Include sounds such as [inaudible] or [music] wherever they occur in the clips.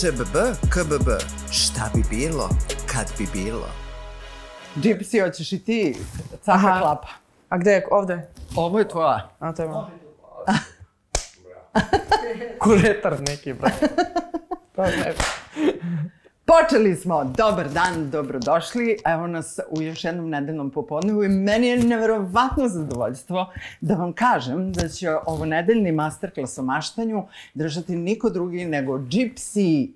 ŠBB, KBB. Šta bi bilo, kad bi bilo? Gypsy, hoćeš i ti? Caka Aha. klapa. A gde je? Ovde? Ovo je tvoja. A, to je malo. [laughs] Kuretar neki, bro. To ne. Počeli smo. Dobar dan, dobrodošli. Evo nas u još jednom nedeljnom popodnevu i meni je neverovatno zadovoljstvo da vam kažem da će ovo nedeljni masterclass o maštanju držati niko drugi nego Gypsy.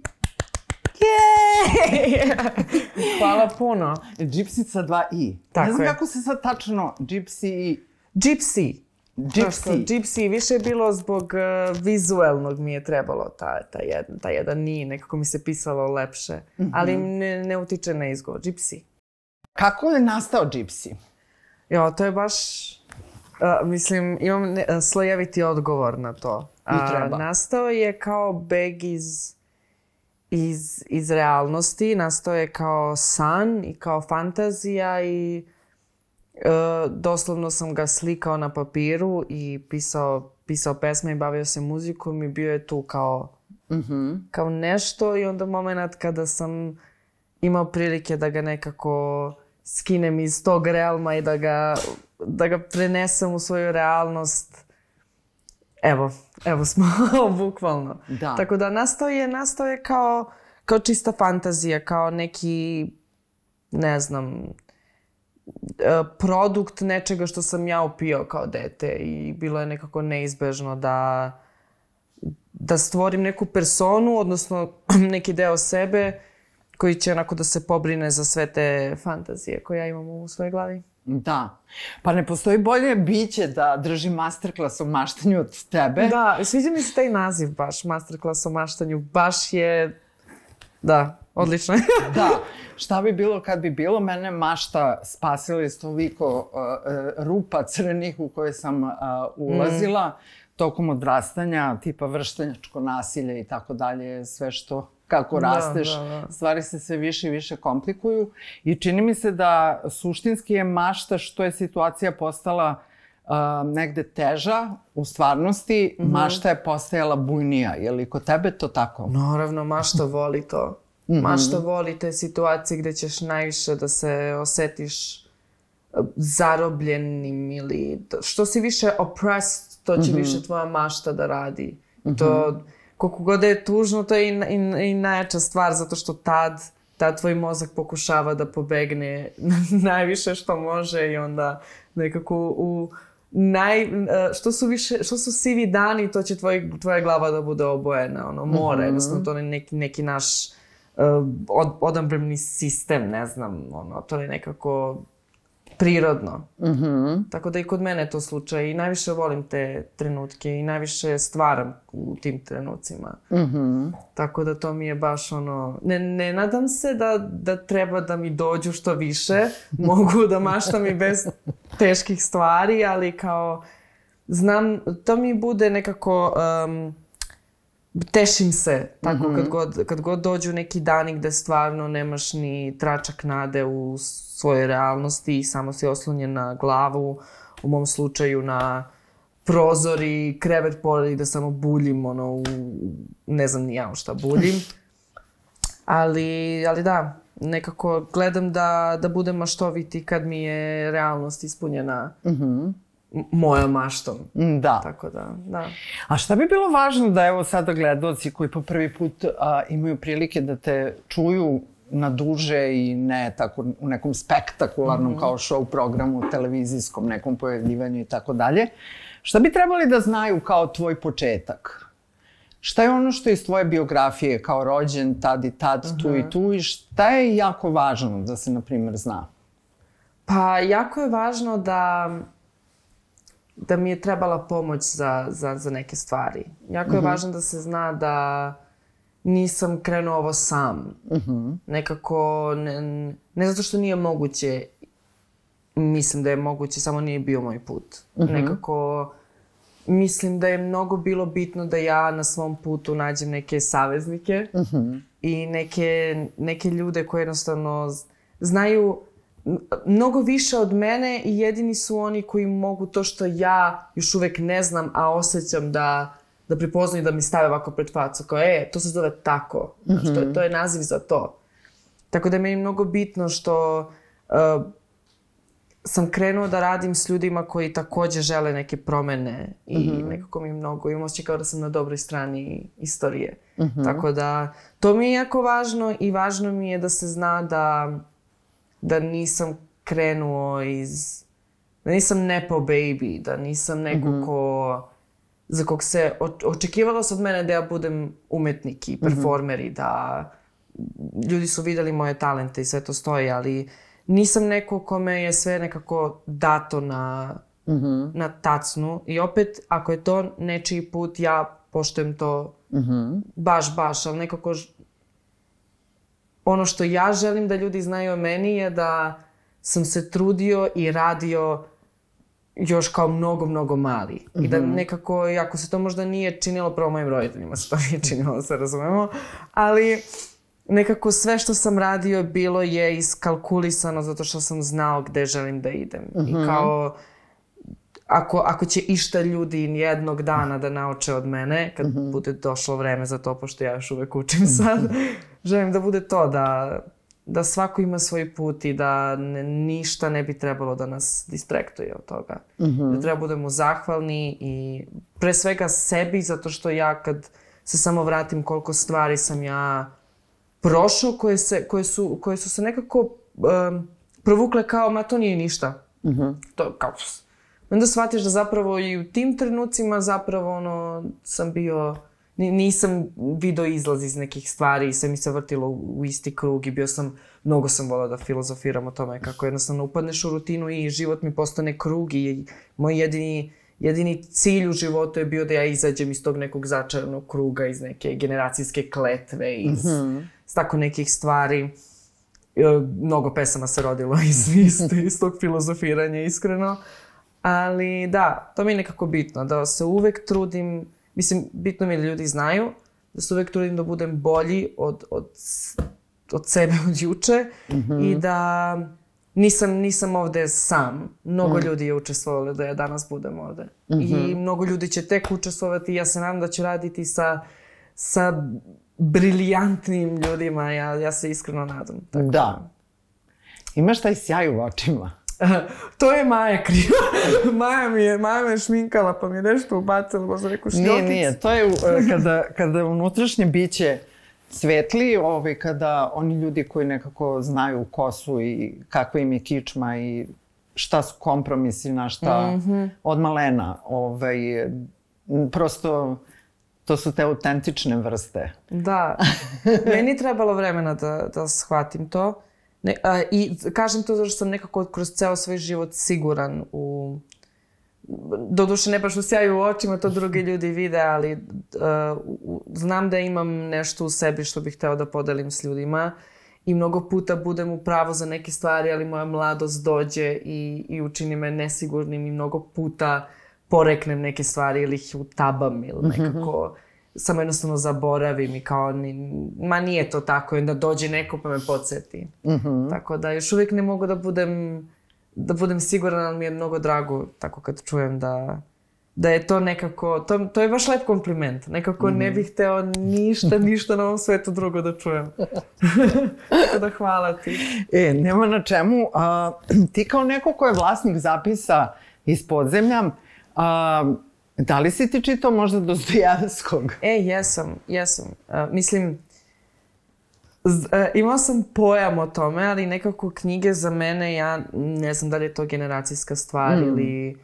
Hvala puno. Gypsy sa dva i. Tako ne znam je. kako se sad tačno Gypsy... Gypsy. Gypsy. Gypsy, više je bilo zbog uh, vizuelnog mi je trebalo ta, ta, jedan, ta jedan ni, nekako mi se pisalo lepše. Ali ne, ne utiče na izgovor. Gypsy. Kako je nastao Gypsy? Jo, to je baš... Uh, mislim, imam ne, uh, slojeviti odgovor na to. I treba. nastao je kao beg iz, iz, iz realnosti, nastao je kao san i kao fantazija i uh, doslovno sam ga slikao na papiru i pisao, pisao pesme i bavio se muzikom i bio je tu kao, kao nešto i onda moment kada sam imao prilike da ga nekako skinem iz tog realma i da ga, da ga prenesem u svoju realnost. Evo, evo smo, [laughs] bukvalno. Da. Tako da nastao je, nastao je kao, kao čista fantazija, kao neki, ne znam, e, produkt nečega što sam ja upio kao dete i bilo je nekako neizbežno da da stvorim neku personu, odnosno [clears throat] neki deo sebe koji će onako da se pobrine za sve te fantazije koje ja imam u svojoj glavi. Da. Pa ne postoji bolje biće da drži masterclass o maštanju od tebe. Da, sviđa mi se taj naziv baš, masterclass o maštanju. Baš je, da, odlično. [laughs] [laughs] Da. Šta bi bilo kad bi bilo? Mene mašta spasila iz toliko uh, uh, rupa crnih u koje sam uh, ulazila tokom odrastanja, tipa vrštenjačko nasilje i tako dalje, sve što kako Da, rasteš, da, da. stvari se sve više i više komplikuju i čini mi se da suštinski je mašta što je situacija postala uh, negde teža u stvarnosti, mašta je postajala bujnija. Je li kod tebe to tako? Naravno, mašta voli to. Mašta voli te situacije gde ćeš najviše da se osetiš e, zarobljenim ili što si više oppressed, to će više tvoja mašta da radi. To, koliko god je tužno, to je i, i, i najjača stvar, zato što tad, tad tvoj mozak pokušava da pobegne [laughs] najviše što može i onda nekako u naj, e, što su više, što su sivi dani, to će tvoj, tvoja glava da bude obojena, ono, mora, jednostavno to je neki, neki naš od, odabrani sistem, ne znam, ono, to je nekako prirodno. Tako da i kod mene je to slučaj i najviše volim te trenutke i najviše stvaram u tim trenucima. Tako da to mi je baš ono, ne, ne nadam se da, da treba da mi dođu što više, [laughs] mogu da maštam i bez teških stvari, ali kao znam, to mi bude nekako, um, tešim se, tako kad, god, kad god dođu neki dani gde stvarno nemaš ni tračak nade u svojoj realnosti i samo si oslonjen na glavu, u mom slučaju na prozor i krevet pored i da samo buljim, ono, u, ne znam ni ja u šta buljim. [laughs] Ali, ali da, nekako gledam da, da budem maštoviti kad mi je realnost ispunjena. M- mojom maštom. Mm, Da. Tako da, da. A šta bi bilo važno da evo sada gledoci koji po prvi put a, imaju prilike da te čuju na duže i ne tako u nekom spektakularnom kao show programu, televizijskom nekom pojavljivanju i tako dalje. Šta bi trebali da znaju kao tvoj početak? Šta je ono što je iz tvoje biografije kao rođen tad i tad, tu i tu i šta je jako važno da se, na primjer, zna? Pa jako je važno da da mi je trebala pomoć za, za, za neke stvari. Jako je važno da se zna da nisam krenuo ovo sam. Nekako, ne, ne zato što nije moguće, mislim da je moguće, samo nije bio moj put. Nekako, mislim da je mnogo bilo bitno da ja na svom putu nađem neke saveznike i neke, neke ljude koji jednostavno znaju mnogo više od mene i jedini su oni koji mogu to što ja još uvek ne znam, a osjećam da, da prepoznaju da mi stave ovako pred facu, kao e, to se zove tako, znaš, to, je, to je naziv za to. Tako da je meni mnogo bitno što uh, sam krenuo da radim s ljudima koji takođe žele neke promene i mm -hmm. nekako mi mnogo imam osjećaj kao da sam na dobroj strani istorije. Mm -hmm. Tako da to mi je jako važno i važno mi je da se zna da, da nisam krenuo iz... da nisam nepo baby, da nisam neko mm -hmm. ko za kog se očekivalo se od mene da ja budem umetnik i performer i da ljudi su videli moje talente i sve to stoji, ali nisam neko kome je sve nekako dato na, mm -hmm. na tacnu i opet ako je to nečiji put ja poštujem to mm -hmm. baš, baš, ali nekako ono što ja želim da ljudi znaju o meni je da sam se trudio i radio još kao mnogo, mnogo mali. Mm -hmm. I da mhm. nekako, ako se to možda nije činilo, prvo mojim roditeljima se to nije činilo, da se razumemo, ali nekako sve što sam radio bilo je iskalkulisano zato što sam znao gde želim da idem. Mm -hmm. I mhm. kao, ako, ako će išta ljudi jednog dana da nauče od mene, kad mm -hmm. bude došlo vreme za to, pošto ja još uvek učim sad, [laughs] želim da bude to, da, da svako ima svoj put i da ne, ništa ne bi trebalo da nas distraktuje od toga. Mm -hmm. Da treba budemo zahvalni i pre svega sebi, zato što ja kad se samo vratim koliko stvari sam ja prošao koje, se, koje, su, koje su se nekako um, provukle kao, ma to nije ništa. Mm -hmm. To kao, onda shvatiš da zapravo i u tim trenucima zapravo ono, sam bio, nisam video izlaz iz nekih stvari i sve mi se vrtilo u isti krug i bio sam, mnogo sam volao da filozofiram o tome kako jednostavno upadneš u rutinu i život mi postane krug i moj jedini jedini cilj u životu je bio da ja izađem iz tog nekog začaranog kruga, iz neke generacijske kletve, iz, mm -hmm. tako nekih stvari. E, mnogo pesama se rodilo iz, [laughs] iz, iz tog filozofiranja, iskreno. Ali da, to mi je nekako bitno, da se uvek trudim, mislim, bitno mi je da ljudi znaju, da se uvek trudim da budem bolji od, od, od sebe od juče mm -hmm. i da nisam, nisam ovde sam. Mnogo mm. ljudi je učestvovalo da ja danas budem ovde. Mm -hmm. I mhm. mnogo ljudi će tek učestvovati. Ja se nadam da ću raditi sa, sa briljantnim ljudima. Ja, ja se iskreno nadam. Tako. Da. Imaš taj sjaj u očima. [laughs] to je Maja kriva. [laughs] Maja mi je, Maja me šminkala pa mi je nešto ubacila, možda neku šljokicu. Nije, nije. To je uh, kada, kada unutrašnje biće svetli ovaj, kada oni ljudi koji nekako znaju ko su i kakva im je kičma i šta su kompromisi, na šta mm -hmm. od malena. Ovaj, prosto to su te autentične vrste. Da. [laughs] Meni trebalo vremena da, da shvatim to. Ne, a, I kažem to zato što sam nekako kroz ceo svoj život siguran u doduše ne baš u sjaju u očima, to drugi [laughs] ljudi vide, ali uh, znam da imam nešto u sebi što bih hteo da podelim s ljudima i mnogo puta budem u pravu za neke stvari, ali moja mladost dođe i, i učini me nesigurnim i mnogo puta poreknem neke stvari ili ih utabam ili [laughs] nekako samo jednostavno zaboravim i kao ni, ma nije to tako i onda dođe neko pa me podsjeti. Mm -hmm. Tako da još uvijek ne mogu da budem da budem siguran, ali mi je mnogo drago tako kad čujem da, da je to nekako, to, to je baš lep kompliment. Nekako mm -hmm. ne mhm. bih hteo ništa, [laughs] ništa na ovom svetu drugo da čujem. [laughs] tako da hvala ti. E, nema na čemu. A, [clears throat] ti kao neko ko je vlasnik zapisa iz podzemlja, a, da li si ti čitao možda Dostojevskog? E, jesam, jesam. A, mislim, E, imao sam pojam o tome, ali nekako knjige za mene, ja ne znam da li je to generacijska stvar mm. ili,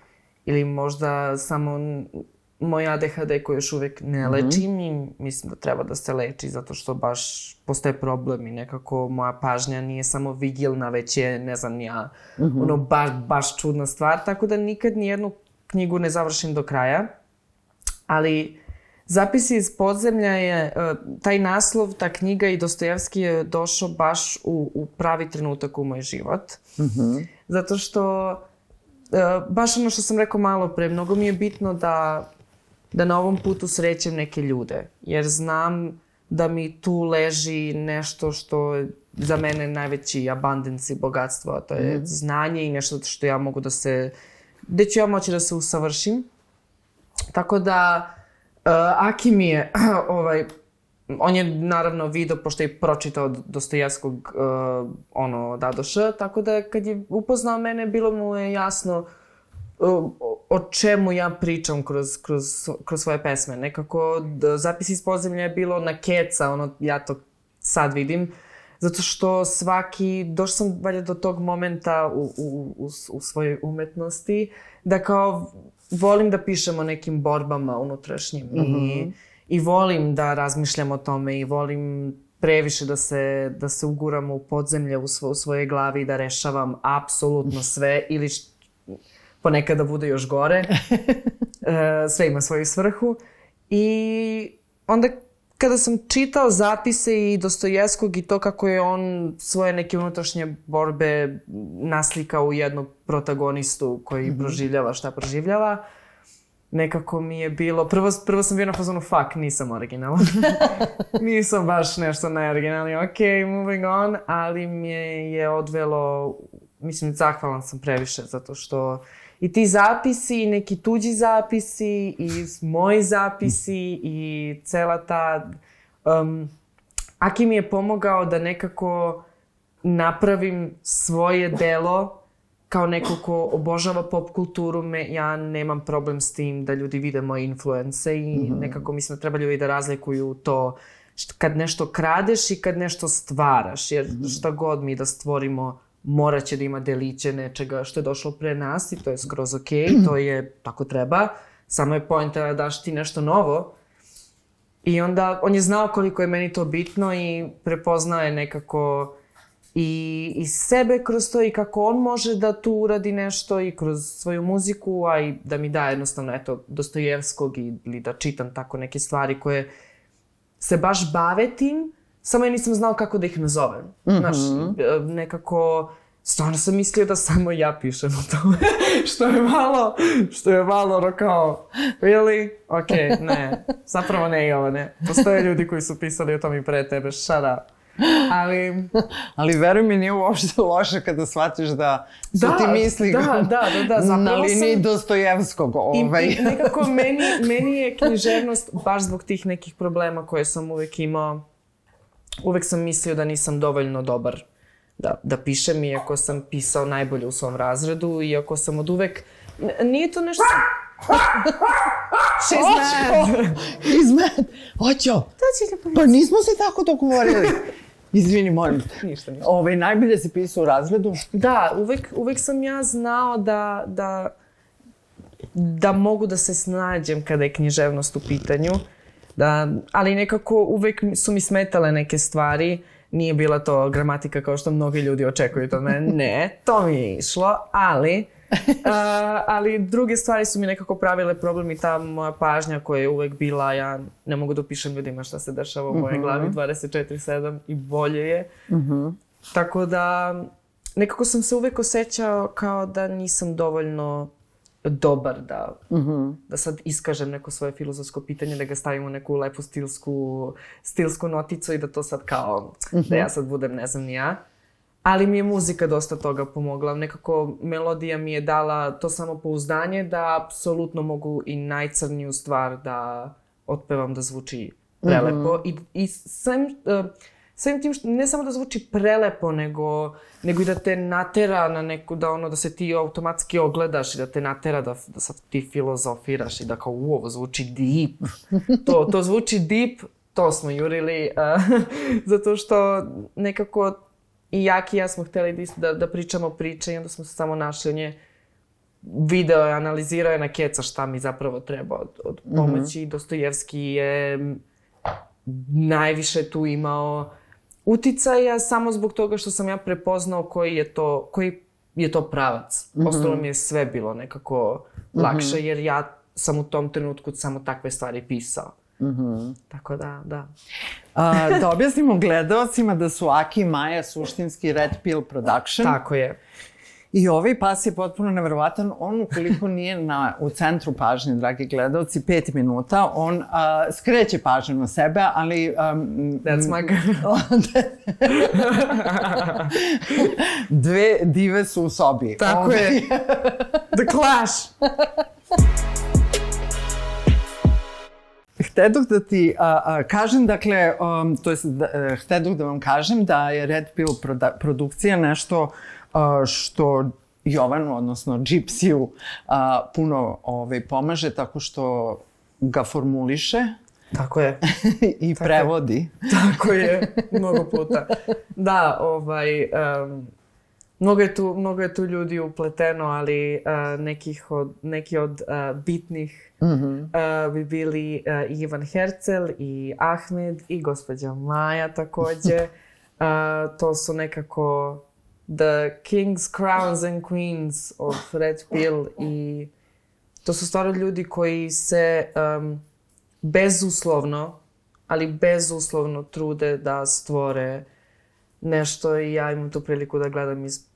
ili možda samo moj ADHD koji još uvek ne mhm. lečim mm -hmm. i mislim da treba da se leči zato što baš postoje problem i nekako moja pažnja nije samo vigilna, već je, ne znam, ja, mm -hmm. ono, baš, baš čudna stvar, tako da nikad nijednu knjigu ne završim do kraja, ali Zapisi iz podzemlja je, e, taj naslov, ta knjiga i Dostojevski je došao baš u, u pravi trenutak u moj život. Mm -hmm. Zato što, e, baš ono što sam rekao malo pre, mnogo mi je bitno da, da na ovom putu srećem neke ljude. Jer znam da mi tu leži nešto što je za mene najveći abundance i bogatstvo, a to je mm -hmm. znanje i nešto što ja mogu da se, gde ću ja moći da se usavršim. Tako da, Aki mi je, [clears throat] ovaj, on je naravno video, pošto je pročitao Dostojevskog uh, ono, od A do Š, tako da kad je upoznao mene, bilo mu je jasno uh, o čemu ja pričam kroz, kroz, kroz svoje pesme. Nekako zapis iz podzemlja je bilo na keca, ono, ja to sad vidim, zato što svaki, došla sam valjda do tog momenta u, u, u, u svojoj umetnosti, da kao volim da pišem o nekim borbama unutrašnjim mm -hmm. i mhm i volim da razmišljam o tome i volim previše da se, da se uguram u podzemlje u, svo, u svojoj glavi i da rešavam apsolutno [laughs] sve ili š, ponekad da bude još gore. [laughs] e, sve ima svoju svrhu. I onda kada sam čitao zapise i Dostojevskog i to kako je on svoje neke unutrašnje borbe naslikao u jednu protagonistu koji mm -hmm. proživljava šta proživljava, nekako mi je bilo, prvo, prvo sam bio na fazonu, fuck, nisam originalan. [laughs] nisam baš nešto najoriginalniji, ok, moving on, ali mi je, je odvelo, mislim, zahvalan sam previše, zato što i ti zapisi, i neki tuđi zapisi, i moji zapisi, i cela ta... Um, Aki mi je pomogao da nekako napravim svoje delo kao neko ko obožava pop kulturu, me, ja nemam problem s tim da ljudi vide moje influence i mm -hmm. nekako mislim da treba ljudi da razlikuju to kad nešto kradeš i kad nešto stvaraš, jer mhm. šta god mi da stvorimo morat će da ima deliće nečega što je došlo pre nas i to je skroz ok, [clears throat] to je tako treba, samo je pojenta da daš ti nešto novo. I onda on je znao koliko je meni to bitno i prepoznao je nekako i, i sebe kroz to i kako on može da tu uradi nešto i kroz svoju muziku, a i da mi da jednostavno eto, Dostojevskog ili da čitam tako neke stvari koje se baš bave tim, samo ja nisam znao kako da ih nazovem. Mm -hmm. Znaš, e, nekako stvarno sam mislio da samo ja pišem o tome. [laughs] što je malo, što je malo ono kao, really? Ok, ne. Zapravo ne, Jovane. Postoje ljudi koji su pisali o tome i pre tebe, shut up. Ali... Ali veruj mi, nije uopšte [laughs] loše kada shvatiš da su da, ti misli da, da, da, da, [laughs] na liniji sam... Dostojevskog. Ovaj. I, nekako meni, meni je književnost baš zbog tih nekih problema koje sam uvek imao. Uvek sam mislio da nisam dovoljno dobar da, da pišem, iako sam pisao najbolje u svom razredu, iako sam od uvek... Nije to nešto... She's mad. He's mad. Oćo. Pa nismo se tako dogovorili. Izvini, molim. Ništa, ništa. Ove, najbolje si pisao u razredu? Da, uvek, uvek sam ja znao da, da, da mogu da se snađem kada je književnost u pitanju. Da, ali nekako uvek su mi smetale neke stvari. Nije bila to gramatika kao što mnogi ljudi očekuju od mene. [laughs] Ne, to mi je išlo, ali [laughs] uh, ali druge stvari su mi nekako pravile problem i ta moja pažnja koja je uvek bila, ja ne mogu da opišem ljudima šta se dešava u mojoj uh mhm. -huh. glavi 24-7 i bolje je. Uh mhm. -huh. Tako da nekako sam se uvek osjećao kao da nisam dovoljno dobar da, mhm. -huh. da sad iskažem neko svoje filozofsko pitanje, da ga stavim u neku lepu stilsku, stilsku noticu i da to sad kao, uh -huh. da ja sad budem ne znam ni ja. Ali mi je muzika dosta toga pomogla. Nekako melodija mi je dala to samo pouzdanje da apsolutno mogu i najcrniju stvar da otpevam da zvuči prelepo. Mm -hmm. I, i sam, uh, samim tim što ne samo da zvuči prelepo, nego, nego i da te natera na neku, da ono, da se ti automatski ogledaš i da te natera da, da sad ti filozofiraš i da kao, u, ovo zvuči deep. To, to zvuči deep, to smo jurili, uh, [laughs] zato što nekako i Jaki i ja smo hteli da, da, da pričamo priče i onda smo se samo našli. On je video je, analizirao je na keca šta mi zapravo treba od, od mhm. pomoći. Mm -hmm. Dostojevski je najviše tu imao uticaja samo zbog toga što sam ja prepoznao koji je to, koji je to pravac. Mm -hmm. Ostalo mi je sve bilo nekako lakše mm -hmm. jer ja sam u tom trenutku samo takve stvari pisao. Mm -hmm. Tako da, da. A, da objasnimo gledalcima da su Aki i Maja suštinski Red Pill Production. Tako je. I ovaj pas je potpuno neverovatan. On, ukoliko nije na, u centru pažnje, dragi gledalci, pet minuta, on a, skreće pažnju na sebe, ali... Um, That's my girl. [laughs] dve dive su u sobi. Tako Ove... je. The Clash. [laughs] htedoh da ti a, a, kažem, dakle, um, to jest, da, a, htedoh da vam kažem da je Red Pill proda, produkcija nešto a, što Jovanu, odnosno Gypsiju, puno ovaj, pomaže tako što ga formuliše Tako je. [laughs] i tako prevodi. Je. [laughs] Tako je, mnogo puta. Da, ovaj, um, mnogo, je tu, mnogo je tu ljudi upleteno, ali uh, nekih od, neki od uh, bitnih mm -hmm. uh, bi bili uh, Ivan Hercel i Ahmed i gospođa Maja takođe. Uh, [laughs] to su nekako the kings, crowns and queens of Red Pill i to su stvarno ljudi koji se um, bezuslovno, ali bezuslovno trude da stvore nešto i ja imam tu priliku da gledam iz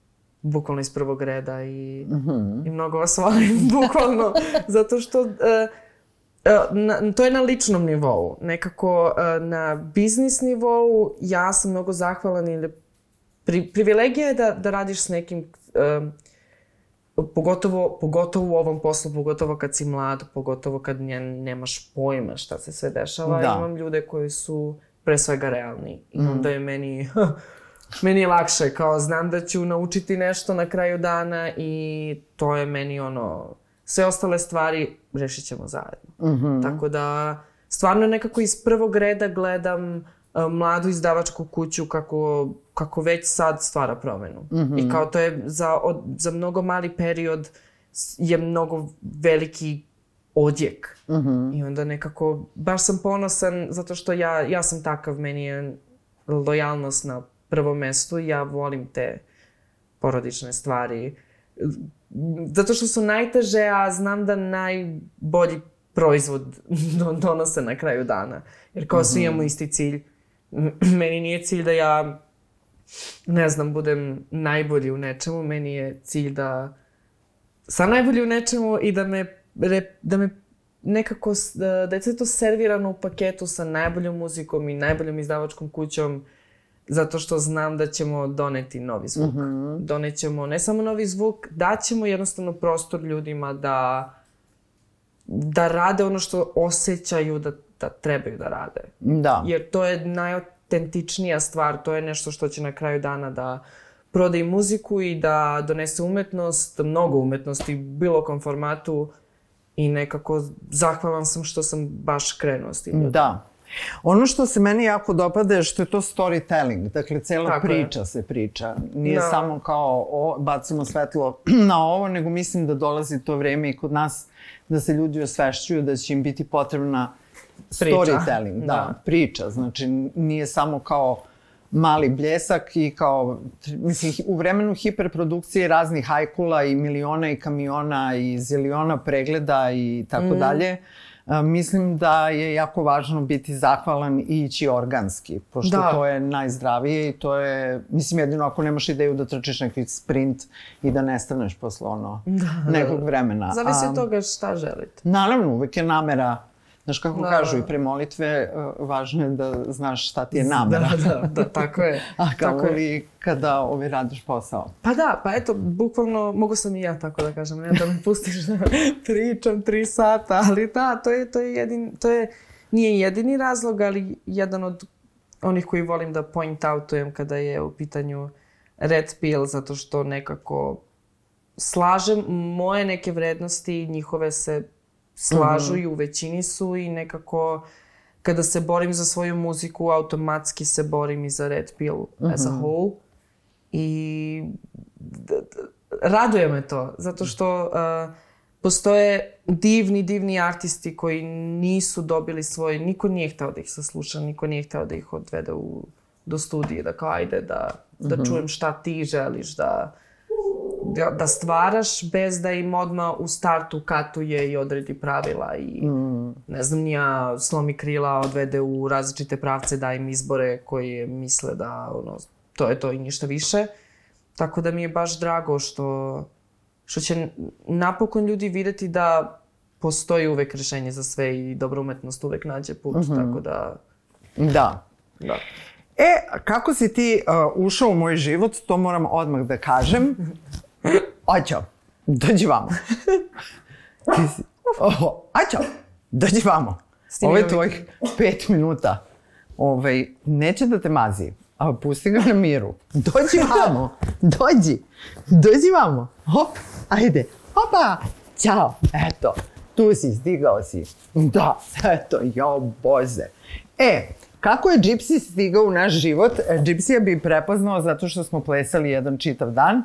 bukvalno iz prvog reda i, mm -hmm. i mnogo vas volim, [laughs] bukvalno, zato što uh, uh, na, to je na ličnom nivou. Nekako uh, na biznis nivou ja sam mnogo zahvalan ili pri, privilegija je da, da radiš s nekim um, pogotovo, pogotovo u ovom poslu, pogotovo kad si mlad, pogotovo kad nje, nemaš pojma šta se sve dešava. Da. Imam ljude koji su pre svega realni. I mm. onda je meni, [laughs] meni je lakše, kao znam da ću naučiti nešto na kraju dana i to je meni ono, sve ostale stvari rešit ćemo zajedno. Mm -hmm. Tako da, stvarno nekako iz prvog reda gledam mladu izdavačku kuću kako, kako već sad stvara promenu. Mm -hmm. I kao to je za, od, za mnogo mali period je mnogo veliki odjek. Mm -hmm. I onda nekako, baš sam ponosan zato što ja, ja sam takav, meni je lojalnost na prvom mestu i ja volim te porodične stvari. Zato što su najteže, a znam da najbolji proizvod [laughs] donose na kraju dana. Jer kao mm -hmm. svi imamo isti cilj [clears throat] meni nije cilj da ja, ne znam, budem najbolji u nečemu, meni je cilj da sam najbolji u nečemu i da me, da me nekako, da, da je sve to servirano u paketu sa najboljom muzikom i najboljom izdavačkom kućom, zato što znam da ćemo doneti novi zvuk. Mm -hmm. Donećemo ne samo novi zvuk, daćemo jednostavno prostor ljudima da da rade ono što osjećaju da da trebaju da rade. Da. Jer to je najautentičnija stvar, to je nešto što će na kraju dana da proda i muziku i da donese umetnost, mnogo umetnosti bilo kom formatu i nekako zahvalan sam što sam baš krenuo s tim. Da. Ono što se meni jako dopada je što je to storytelling, dakle cela Tako priča je. se priča. Nije da. samo kao o, bacimo svetlo [clears throat] na ovo, nego mislim da dolazi to vreme i kod nas da se ljudi osvešćuju da će im biti potrebna storytelling, da, da, priča. Znači, nije samo kao mali bljesak i kao, mislim, u vremenu hiperprodukcije raznih hajkula i miliona i kamiona i ziliona pregleda i tako mm. dalje, mislim da je jako važno biti zahvalan i ići organski, pošto da. to je najzdravije i to je, mislim, jedino ako nemaš ideju da trčiš neki sprint i da nestaneš posle ono da. nekog vremena. Zavisi od toga šta želite. Naravno, uvek je namera Znaš kako da, kažu i pre molitve, uh, važno je da znaš šta ti je namera. Da, da, da, tako je. [laughs] A kao tako li je. kada ovi radiš posao. Pa da, pa eto, bukvalno, mogu sam i ja tako da kažem, ne da me [laughs] pustiš da pričam tri sata, ali da, to je, to je jedin, to je, nije jedini razlog, ali jedan od onih koji volim da point outujem kada je u pitanju red pill, zato što nekako slažem moje neke vrednosti, njihove se slažu mm -hmm. i u većini su i nekako kada se borim za svoju muziku, automatski se borim i za Red Pill mm -hmm. as a mhm. whole. I raduje me to, zato što uh, postoje divni, divni artisti koji nisu dobili svoj, niko nije hteo da ih sasluša, niko nije hteo da ih odvede u, do studije, da kao ajde da, da mm -hmm. čujem šta ti želiš, da da, da stvaraš bez da im odmah u startu katuje i odredi pravila i mm. ne znam nija slomi krila odvede u različite pravce da im izbore koji misle da ono, to je to i ništa više. Tako da mi je baš drago što, što će napokon ljudi videti da postoji uvek rešenje za sve i dobra umetnost uvek nađe put, mm -hmm. tako da... Da. Da. E, kako si ti uh, ušao u moj život, to moram odmah da kažem. [laughs] Aćo, dođi vamo. [laughs] Ti si, oh, Aćo, dođi vamo. Ove vikend. tvojih pet minuta ovaj, neće da te mazi, a pusti ga na miru. Dođi vamo, dođi, dođi vamo. Hop, ajde, hopa, ćao, eto, tu si, stigao si. Da, eto, jao boze. E, kako je Gypsy stigao u naš život? E, Gypsy bi prepoznao zato što smo plesali jedan čitav dan.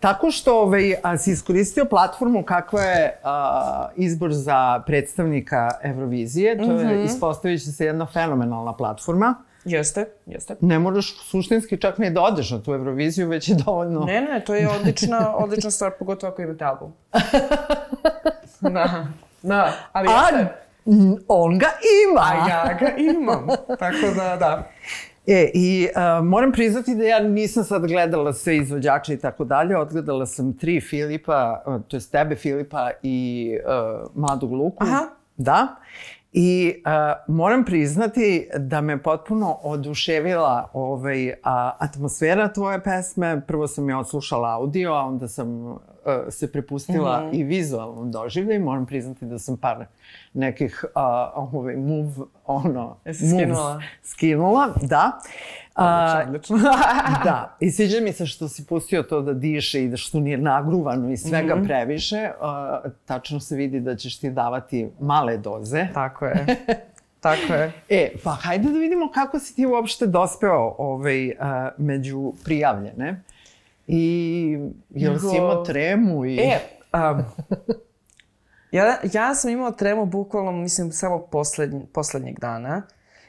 Tako što ovaj, a, si iskoristio platformu kakva je a, izbor za predstavnika Eurovizije. To je, ispostavit će se jedna fenomenalna platforma. Jeste, jeste. Ne moraš suštinski čak ni da odeš na tu Euroviziju, već je dovoljno... Ne, ne, to je odlična, odlična stvar, pogotovo ako imate album. [laughs] da, da, ali A, jeste. n- on ga ima! A ja ga imam, tako da, da. E, i a, moram priznati da ja nisam sad gledala sve izvođače i tako dalje, odgledala sam tri Filipa, to jest tebe Filipa i a, Mladog Luku. Aha. Da. I a, moram priznati da me potpuno oduševila ovaj, a, atmosfera tvoje pesme. Prvo sam je odslušala audio, a onda sam se prepustila Mhm. i vizualnom doživljaju. Moram priznati da sam par nekih a, ovaj, move, ono, Jesi moves skinula? skinula, da. A, Odlično. [laughs] da, i sviđa mi se što si pustio to da diše i da što nije nagruvano i svega Mhm. previše. A, tačno se vidi da ćeš ti davati male doze. Tako je. [laughs] Tako je. E, pa hajde da vidimo kako si ti uopšte dospeo ovaj, a, među prijavljene. I jel si Nego- imao tremu i... E, um, ja, ja sam imao tremu bukvalno, mislim, samo poslednj, poslednjeg dana.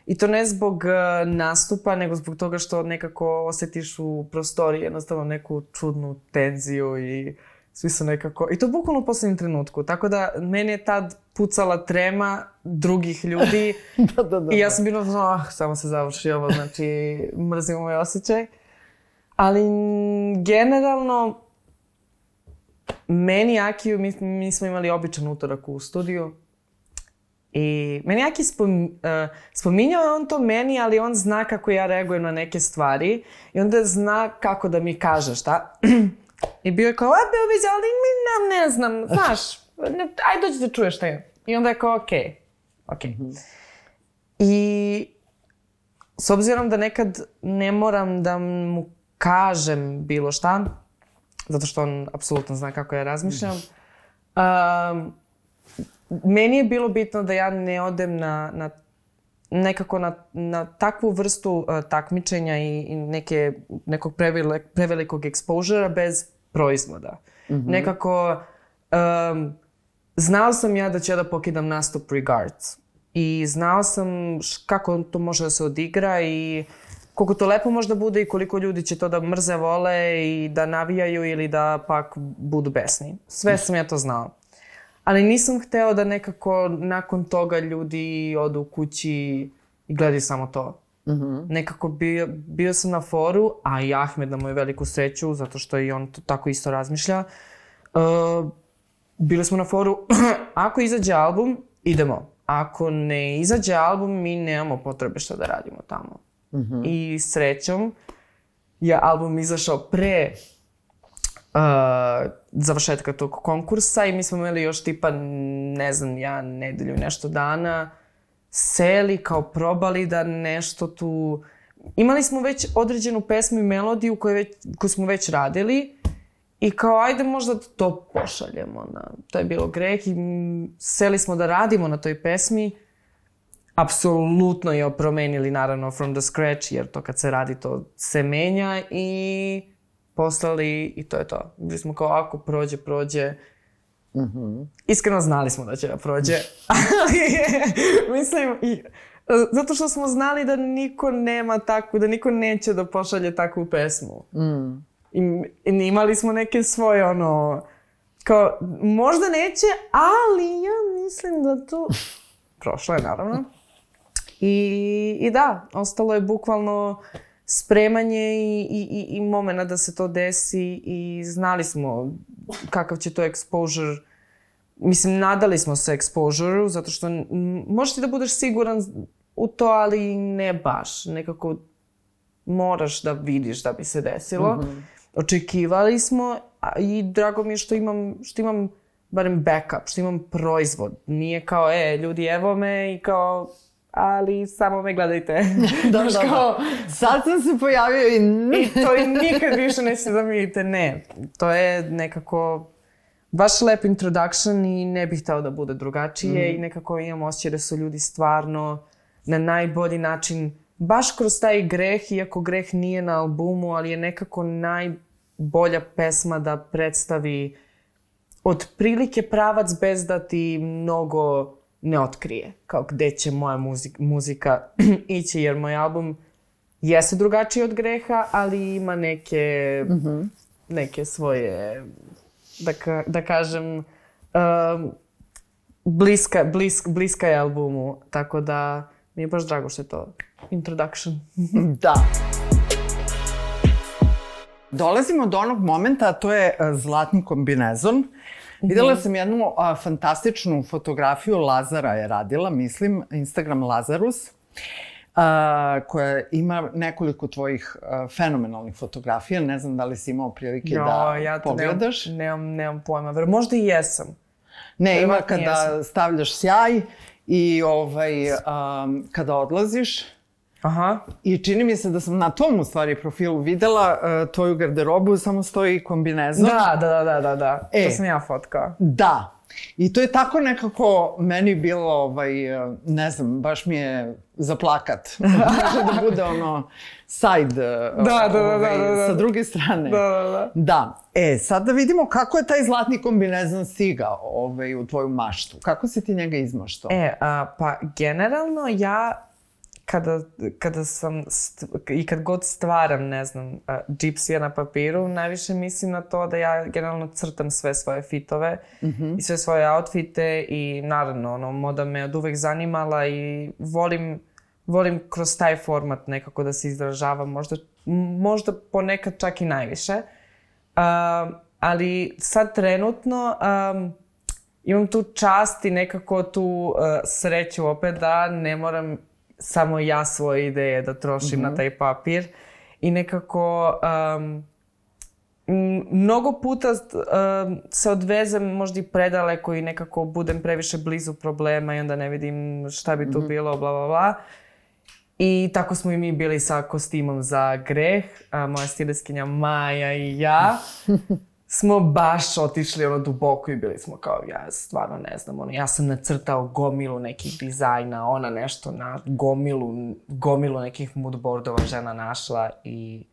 I to ne zbog uh, nastupa, nego zbog toga što nekako osetiš u prostoriji jednostavno neku čudnu tenziju i svi su nekako... I to bukvalno u poslednjem trenutku. Tako da meni je tad pucala trema drugih ljudi [laughs] da, da, da. I ja sam bila, ah, samo se završi ovo, znači mrzim ovaj osjećaj. Ali generalno, meni Akiju, mi, mi smo imali običan utorak u studiju. I meni Aki spom, uh, spominjao je on to meni, ali on zna kako ja reagujem na neke stvari. I onda zna kako da mi kaže šta. [clears throat] I bio je kao, a Beović, ali mi ne, ne znam, [laughs] znaš, ne, aj dođi da čuješ šta je. I onda je kao, okej, okay, okej. Okay. I s obzirom da nekad ne moram da mu kažem bilo šta, zato što on apsolutno zna kako ja razmišljam, um, meni je bilo bitno da ja ne odem na, na nekako na, na takvu vrstu uh, takmičenja i, i neke, nekog prevele, prevelikog exposura bez proizvoda. Nekako um, znao sam ja da ću ja da pokidam nastup regards. I znao sam š- kako to može da se odigra i koliko to lepo može da bude i koliko ljudi će to da mrze vole i da navijaju ili da pak budu besni. Sve sam ja to znao. Ali nisam hteo da nekako nakon toga ljudi odu kući i gledaju samo to. Nekako bio, bio sam na foru, a i Ahmed na moju veliku sreću, zato što i on to tako isto razmišlja. Uh, bili smo na foru, [clears throat] ako izađe album, idemo. Ako ne izađe album, mi nemamo potrebe šta da radimo tamo. I srećom je album izašao pre uh, završetka tog konkursa i mi smo imali još tipa, ne znam, ja nedelju nešto dana seli kao probali da nešto tu... Imali smo već određenu pesmu i melodiju koju, već, koju smo već radili i kao ajde možda da to pošaljemo. Na, to je bilo greh i seli smo da radimo na toj pesmi. Apsolutno je promenili naravno from the scratch jer to kad se radi to se menja i poslali i to je to. Bili smo kao ako prođe, prođe. Iskreno znali smo da će da prođe. Ali, [laughs] mislim, i, zato što smo znali da niko nema takvu, da niko neće da pošalje takvu pesmu. I, I imali smo neke svoje, ono, kao, možda neće, ali ja mislim da to... Prošlo je, naravno. I, I da, ostalo je bukvalno spremanje i, i, i, i momena da se to desi i znali smo kakav će to exposure Mislim, nadali smo se exposure zato što možeš ti da budeš siguran u to, ali ne baš. Nekako moraš da vidiš da bi se desilo. Očekivali smo a, i drago mi je što imam, što imam barem backup, što imam proizvod. Nije kao, e, ljudi, evo me i kao, ali samo me gledajte. [laughs] da, da, da. Sad sam se pojavio i... I to i nikad više nećete da mi vidite. Ne, to je nekako baš lep introduction i ne bih htao da bude drugačije mm. i nekako imam osjećaj da su ljudi stvarno na najbolji način, baš kroz taj greh, iako greh nije na albumu, ali je nekako najbolja pesma da predstavi otprilike pravac bez da ti mnogo ne otkrije. Kao gde će moja muzika, muzika [clears throat] ići, jer moj album jeste drugačiji od greha, ali ima neke, mm -hmm. neke svoje, da, ka, da kažem, um, bliska, blisk, bliska je albumu, tako da mi je baš drago što je to introduction. [laughs] da. Dolazimo do onog momenta, a to je e, zlatni kombinezon. Videla sam jednu a, fantastičnu fotografiju, Lazara je radila, mislim, Instagram Lazarus, a, koja ima nekoliko tvojih a, fenomenalnih fotografija. Ne znam da li si imao prilike jo, da ja pogledaš. Nemam, nemam, nemam pojma, ver možda i jesam. Ne, ima kada jesam. stavljaš sjaj i ovaj, um, kada odlaziš, Aha. I čini mi se da sam na tom u stvari profilu videla uh, tvoju garderobu, samo stoji kombinezon. Da, da, da, da, da. E, to sam ja fotkao. Da. I to je tako nekako meni bilo, ovaj, e, ne znam, baš mi je za plakat. [laughs] Može da bude ono side da, da, da, ovaj, da, da, da. sa druge strane. Da, da, da. Da. E, sad da vidimo kako je taj zlatni kombinezon stigao ovaj, u tvoju maštu. Kako si ti njega izmaštao? E, a, pa generalno ja kada, kada sam i kad god stvaram, ne znam, uh, džipsija na papiru, najviše mislim na to da ja generalno crtam sve svoje fitove mm -hmm. i sve svoje outfite i naravno, ono, moda me od uvek zanimala i volim, volim kroz taj format nekako da se izražavam, možda, možda ponekad čak i najviše. Uh, ali sad trenutno um, imam tu čast i nekako tu uh, sreću opet da ne moram samo ja svoje ideje da trošim mm -hmm. na mhm. taj papir i nekako um, mnogo puta um, se odvezem možda i predaleko i nekako budem previše blizu problema i onda ne vidim šta bi tu mm -hmm. bilo, bla, bla, bla. I tako smo i mi bili sa kostimom za greh, a moja stileskinja Maja i ja. [laughs] smo baš otišli ono duboko i bili smo kao, ja stvarno ne znam, ono, ja sam nacrtao gomilu nekih dizajna, ona nešto na gomilu, gomilu nekih moodboardova žena našla i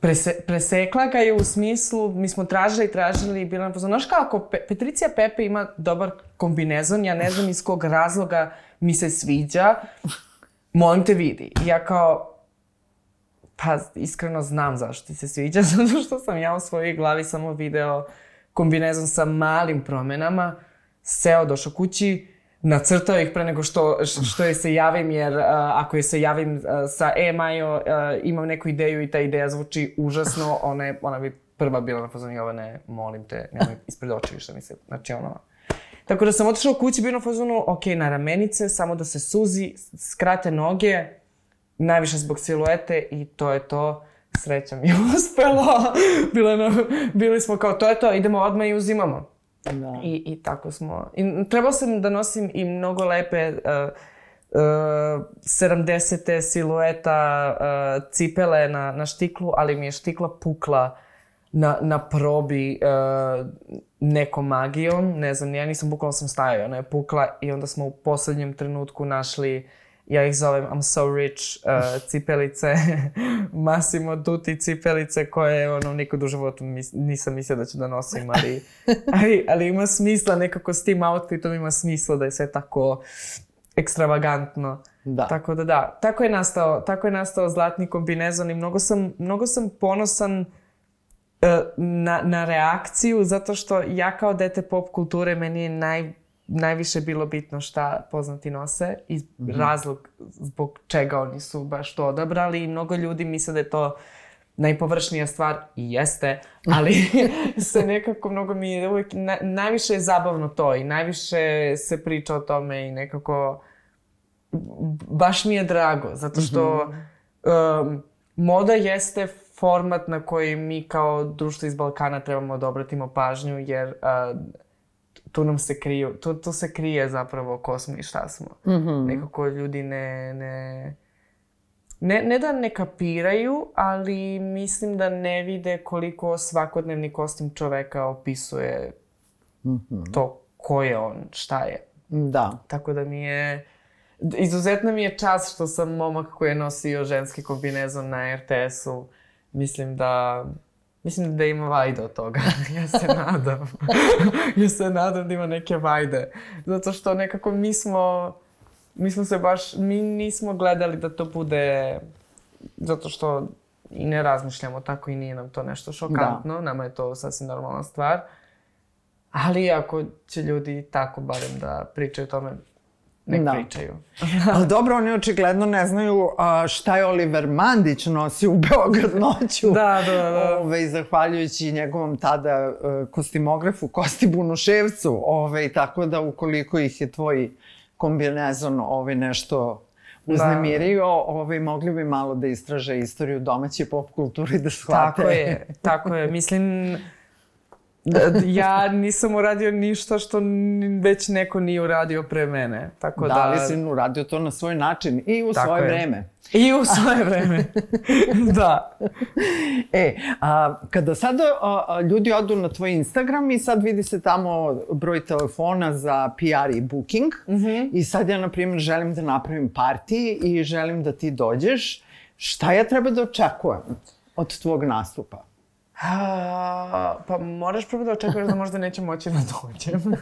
prese, presekla ga je u smislu, mi smo tražili i tražili i bila nam pozorno, znaš kako, Pe, Petricija Pepe ima dobar kombinezon, ja ne znam iz kog razloga mi se sviđa, molim te vidi. I ja kao, Pa, iskreno znam zašto ti se sviđa, [laughs] zato što sam ja u svojoj glavi samo video kombinezon sa malim promenama, seo, došao kući, nacrtao ih pre nego što, što je se javim, jer uh, ako je se javim uh, sa e, Majo, uh, imam neku ideju i ta ideja zvuči užasno, ona, je, ona bi prva bila na fazonu, Jovane, molim te, nemoj ispred oči što mi se, znači ono, Tako da sam otišao kući, bio na fazonu, ok, na ramenice, samo da se suzi, skrate noge, najviše zbog siluete i to je to. Sreća mi je [laughs] uspelo. Bilo na, bili smo kao, to je to, idemo odmah i uzimamo. Da. I, I tako smo. I trebao sam da nosim i mnogo lepe uh, uh, 70. silueta uh, cipele na, na štiklu, ali mi je štikla pukla na, na probi uh, nekom magijom. Ne znam, ja nisam bukvalno sam stajao, ona je pukla i onda smo u poslednjem trenutku našli ja ih zovem I'm so rich uh, [laughs] cipelice, [laughs] Massimo Dutti cipelice koje ono nikad u životu mis, nisam mislila da ću da nosim, ali, [laughs] ali, ali ima smisla nekako s tim outfitom ima smisla da je sve tako ekstravagantno. Da. Tako da da, tako je nastao, tako je nastao zlatni kombinezon i mnogo sam, mnogo sam ponosan uh, na, na reakciju zato što ja kao dete pop kulture meni je naj, najviše bilo bitno šta poznati nose i mm -hmm. razlog zbog čega oni su baš to odabrali i mnogo ljudi misle da je to najpovršnija stvar i jeste, ali [laughs] se nekako mnogo mi je uvijek, na, najviše je zabavno to i najviše se priča o tome i nekako baš mi je drago, zato što mm -hmm. um, moda jeste format na koji mi kao društvo iz Balkana trebamo da obratimo pažnju, jer a, tu nam se kriju, tu, tu se krije zapravo ko smo i šta smo. Mm -hmm. Nekako ljudi ne, ne, ne, ne da ne kapiraju, ali mislim da ne vide koliko svakodnevni kostim čoveka opisuje mm -hmm. to ko je on, šta je. Da. Tako da mi je... Izuzetno mi je čas što sam momak koji je nosio ženski kombinezon na RTS-u. Mislim da... Mislim da ima vajde od toga. [laughs] ja se nadam. [laughs] ja se nadam da ima neke vajde. Zato što nekako mi smo... Mi smo se baš... Mi nismo gledali da to bude... Zato što i ne razmišljamo tako i nije nam to nešto šokantno. Da. Nama je to sasvim normalna stvar. Ali ako će ljudi tako barem da pričaju o tome, nek da. pričaju. Ali dobro, oni očigledno ne znaju a, šta je Oliver Mandić nosio u Beograd noću. da, da, da. Ove, zahvaljujući njegovom tada uh, kostimografu Kosti Bunuševcu. Ove, tako da ukoliko ih je tvoj kombinezon ove, nešto uznemirio, da. ove, mogli bi malo da istraže istoriju domaće pop kulture i da shvate. Tako je, tako je. Mislim, Da, ja nisam uradio ništa što već neko nije uradio pre mene. Tako da, da ali si uradio to na svoj način i u svoje je. vreme. I u svoje vreme. [laughs] da. E, a, kada sad a, a, ljudi odu na tvoj Instagram i sad vidi se tamo broj telefona za PR i booking mm -hmm. i sad ja, na primjer, želim da napravim parti i želim da ti dođeš, šta ja treba da očekujem od tvog nastupa? A, pa moraš prvo da očekuješ da možda neće moći da dođem.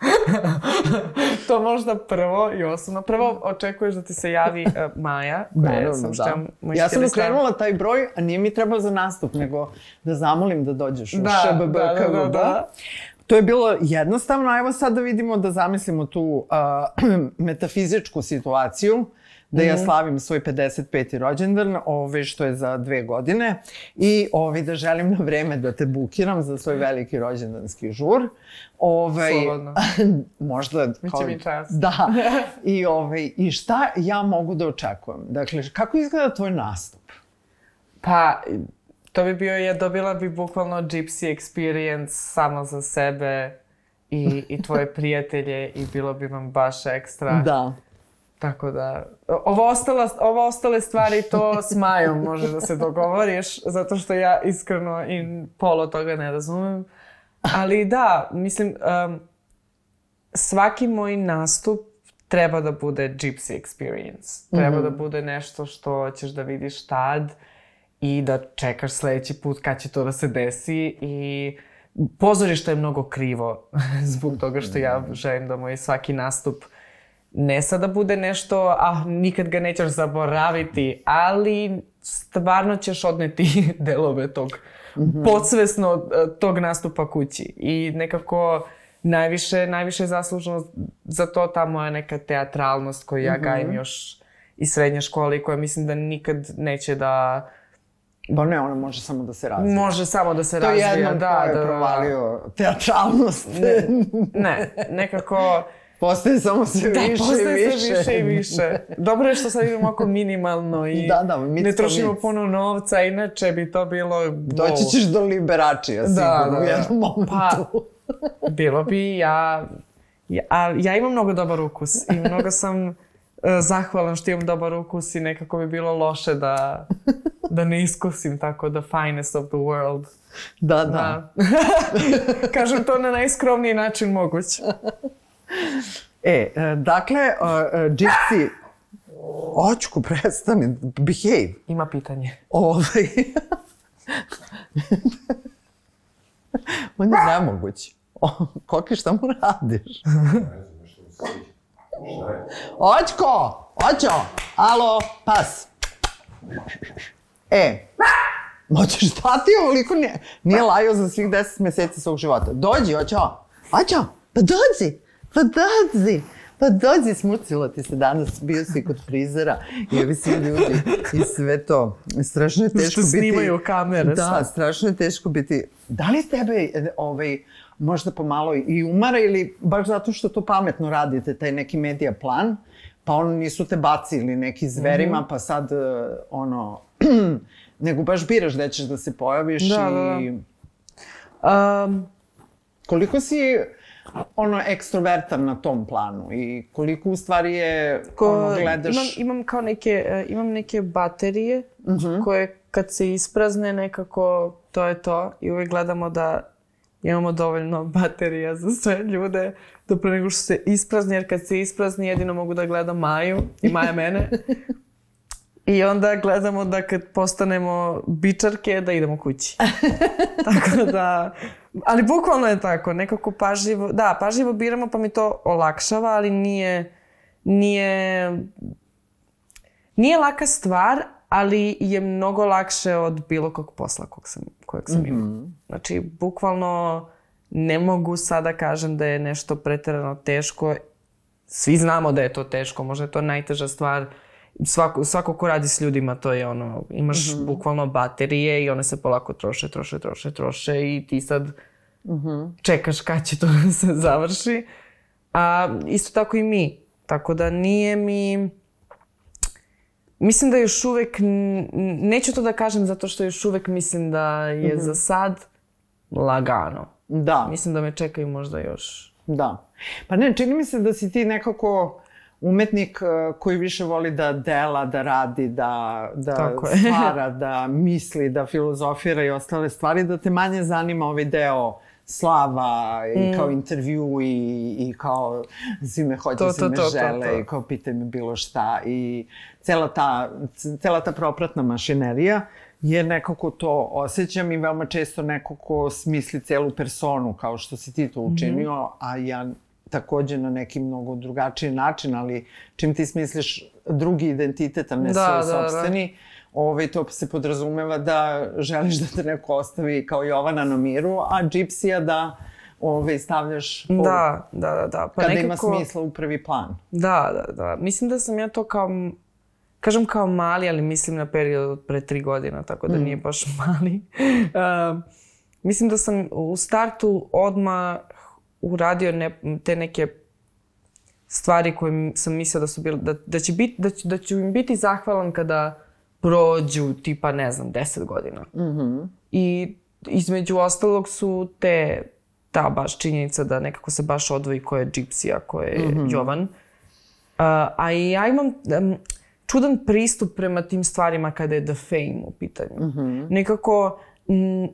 [laughs] to možda prvo i osnovno. Prvo očekuješ da ti se javi uh, Maja, koja je sam da. Ja sam okrenula taj broj, a nije mi trebao za nastup, nego da zamolim da dođeš u da, ŠBB da, da, da, da. To je bilo jednostavno, a evo sad da vidimo da zamislimo tu uh, [clears throat] metafizičku situaciju da ja mhm. slavim svoj 55. rođendan, ovaj, što je za dve godine, i ovaj, da želim na vreme da te bukiram za svoj veliki rođendanski žur. Ovaj, Slobodno. [laughs] možda... Biće mi čas. Da. [laughs] I, ovaj, I šta ja mogu da očekujem? Dakle, kako izgleda tvoj nastup? Pa, to bi bio, ja dobila bi bukvalno gypsy experience samo za sebe i, i tvoje [laughs] prijatelje i bilo bi vam baš ekstra. Da. Tako da, ovo ostala, ovo ostale stvari to [laughs] s Majom možeš da se dogovoriš, zato što ja iskreno i polo toga ne razumem. Ali da, mislim, um, svaki moj nastup treba da bude gypsy experience. Treba mm -hmm. da bude nešto što ćeš da vidiš tad i da čekaš sledeći put kad će to da se desi i pozorište je mnogo krivo [laughs] zbog toga što ja želim da moj svaki nastup uh, ne sada bude nešto, ah, nikad ga nećeš zaboraviti, ali stvarno ćeš odneti [laughs] delove tog, mm -hmm. podsvesno eh, tog nastupa kući. I nekako najviše, najviše zaslužno za to ta moja neka teatralnost koju ja mm -hmm. gajim još iz srednje škole i koja mislim da nikad neće da... Ba ne, ona može samo da se razvija. Može samo da se to razvija, da. To je jednom da, je da, provalio da. teatralnost. Ne, ne, nekako Postaje samo sve da, više i više. postaje sve više i više. Dobro je što sad idemo oko minimalno i da, da, ne trošimo mic. puno novca, inače bi to bilo... Doći ćeš do liberačija da, sigurno da, da. u jednom momentu. Pa, [laughs] bilo bi ja... Ja, a, ja imam mnogo dobar ukus i mnogo sam uh, zahvalan što imam dobar ukus i nekako bi bilo loše da, da ne iskusim tako the finest of the world. Da, da. da. [laughs] Kažem to na najskromniji način moguć. [laughs] E, e, dakle, uh, očku, prestani, behave. Ima pitanje. Ovaj... On je nemoguć. Koki, šta mu radiš? Očko! Očo! Alo, pas! E, moćeš stati ovoliko nije, nije lajao za svih deset meseci svog života. Dođi, očo! Očo! Pa dođi, pa dođi. Pa dođi, smucilo ti se danas, bio si kod frizera i ovi svi ljudi i sve to. Strašno je teško biti... snimaju kamere Da, sad. strašno je teško biti... Da li tebe ovaj, možda pomalo i umara ili baš zato što to pametno radite, taj neki medija plan, pa ono nisu te bacili neki zverima, mm -hmm. pa sad ono [clears throat] nego baš biraš gde ćeš da se pojaviš Da, i... da, da. Um, Koliko si ono ekstrovertan na tom planu i koliko u stvari je ko, ono gledaš... imam, imam kao neke, e, imam neke baterije koje kad se isprazne nekako to je to i uvek gledamo da imamo dovoljno [laughs] baterija za sve ljude da pre nego što se isprazni, jer kad se isprazni jedino mogu da gledam Maju i Maja mene. [laughs] I onda gledamo da kad postanemo bičarke da idemo kući. [laughs] tako da, ali bukvalno je tako, nekako pažljivo, da, pažljivo biramo pa mi to olakšava, ali nije, nije, nije laka stvar, ali je mnogo lakše od bilo kog posla kog sam, kojeg sam imala. Znači, bukvalno ne mogu sada kažem da je nešto preterano teško. Svi znamo da je to teško, možda je to najteža stvar. Svako, svako ko radi s ljudima, to je ono, imaš bukvalno baterije i one se polako troše, troše, troše, troše i ti sad čekaš kad će to da [laughs] se završi. A isto tako i mi. Tako da nije mi... Mislim da još uvek, neću to da kažem zato što još uvek mislim da je za sad lagano. Da, Mislim da me čekaju možda još. da. Pa ne, čini mi se da si ti nekako umetnik eh, koji više voli da dela, da radi, da, da stvara, [laughs] da misli, da filozofira i ostale stvari, da te manje zanima ovaj deo slava i Mm. kao intervju i, i kao svi me hoće, To, svi to, me to, to, žele to. i kao pitaj me bilo šta i cela ta, cela ta propratna mašinerija je nekako to osjećam i veoma često neko ko smisli celu personu kao što si ti to učinio, a ja takođe na neki mnogo drugačiji način, ali čim ti smisliš drugi identitet, a ne Da, svoj da, da. sobstveni, ovaj, to se podrazumeva da želiš da te neko ostavi kao Jovana na miru, a Gypsija da ovaj, stavljaš po, Da, da, da, da. Pa kada nekako, ima smisla u prvi plan. Da, da, da. Mislim da sam ja to kao, kažem kao mali, ali mislim na period od pre tri godina, tako da nije baš [laughs] mali. Um, mislim da sam u startu odmah uradio ne, te neke stvari koje sam mislila da su bile, da, da, će bit, da, ću, da ću im biti zahvalan kada prođu tipa, ne znam, 10 godina. I između ostalog su te, ta baš činjenica da nekako se baš odvoji ko je Gypsy, a ko je Jovan. Uh, a i ja imam um, čudan pristup prema tim stvarima kada je the fame u pitanju. Nekako, m,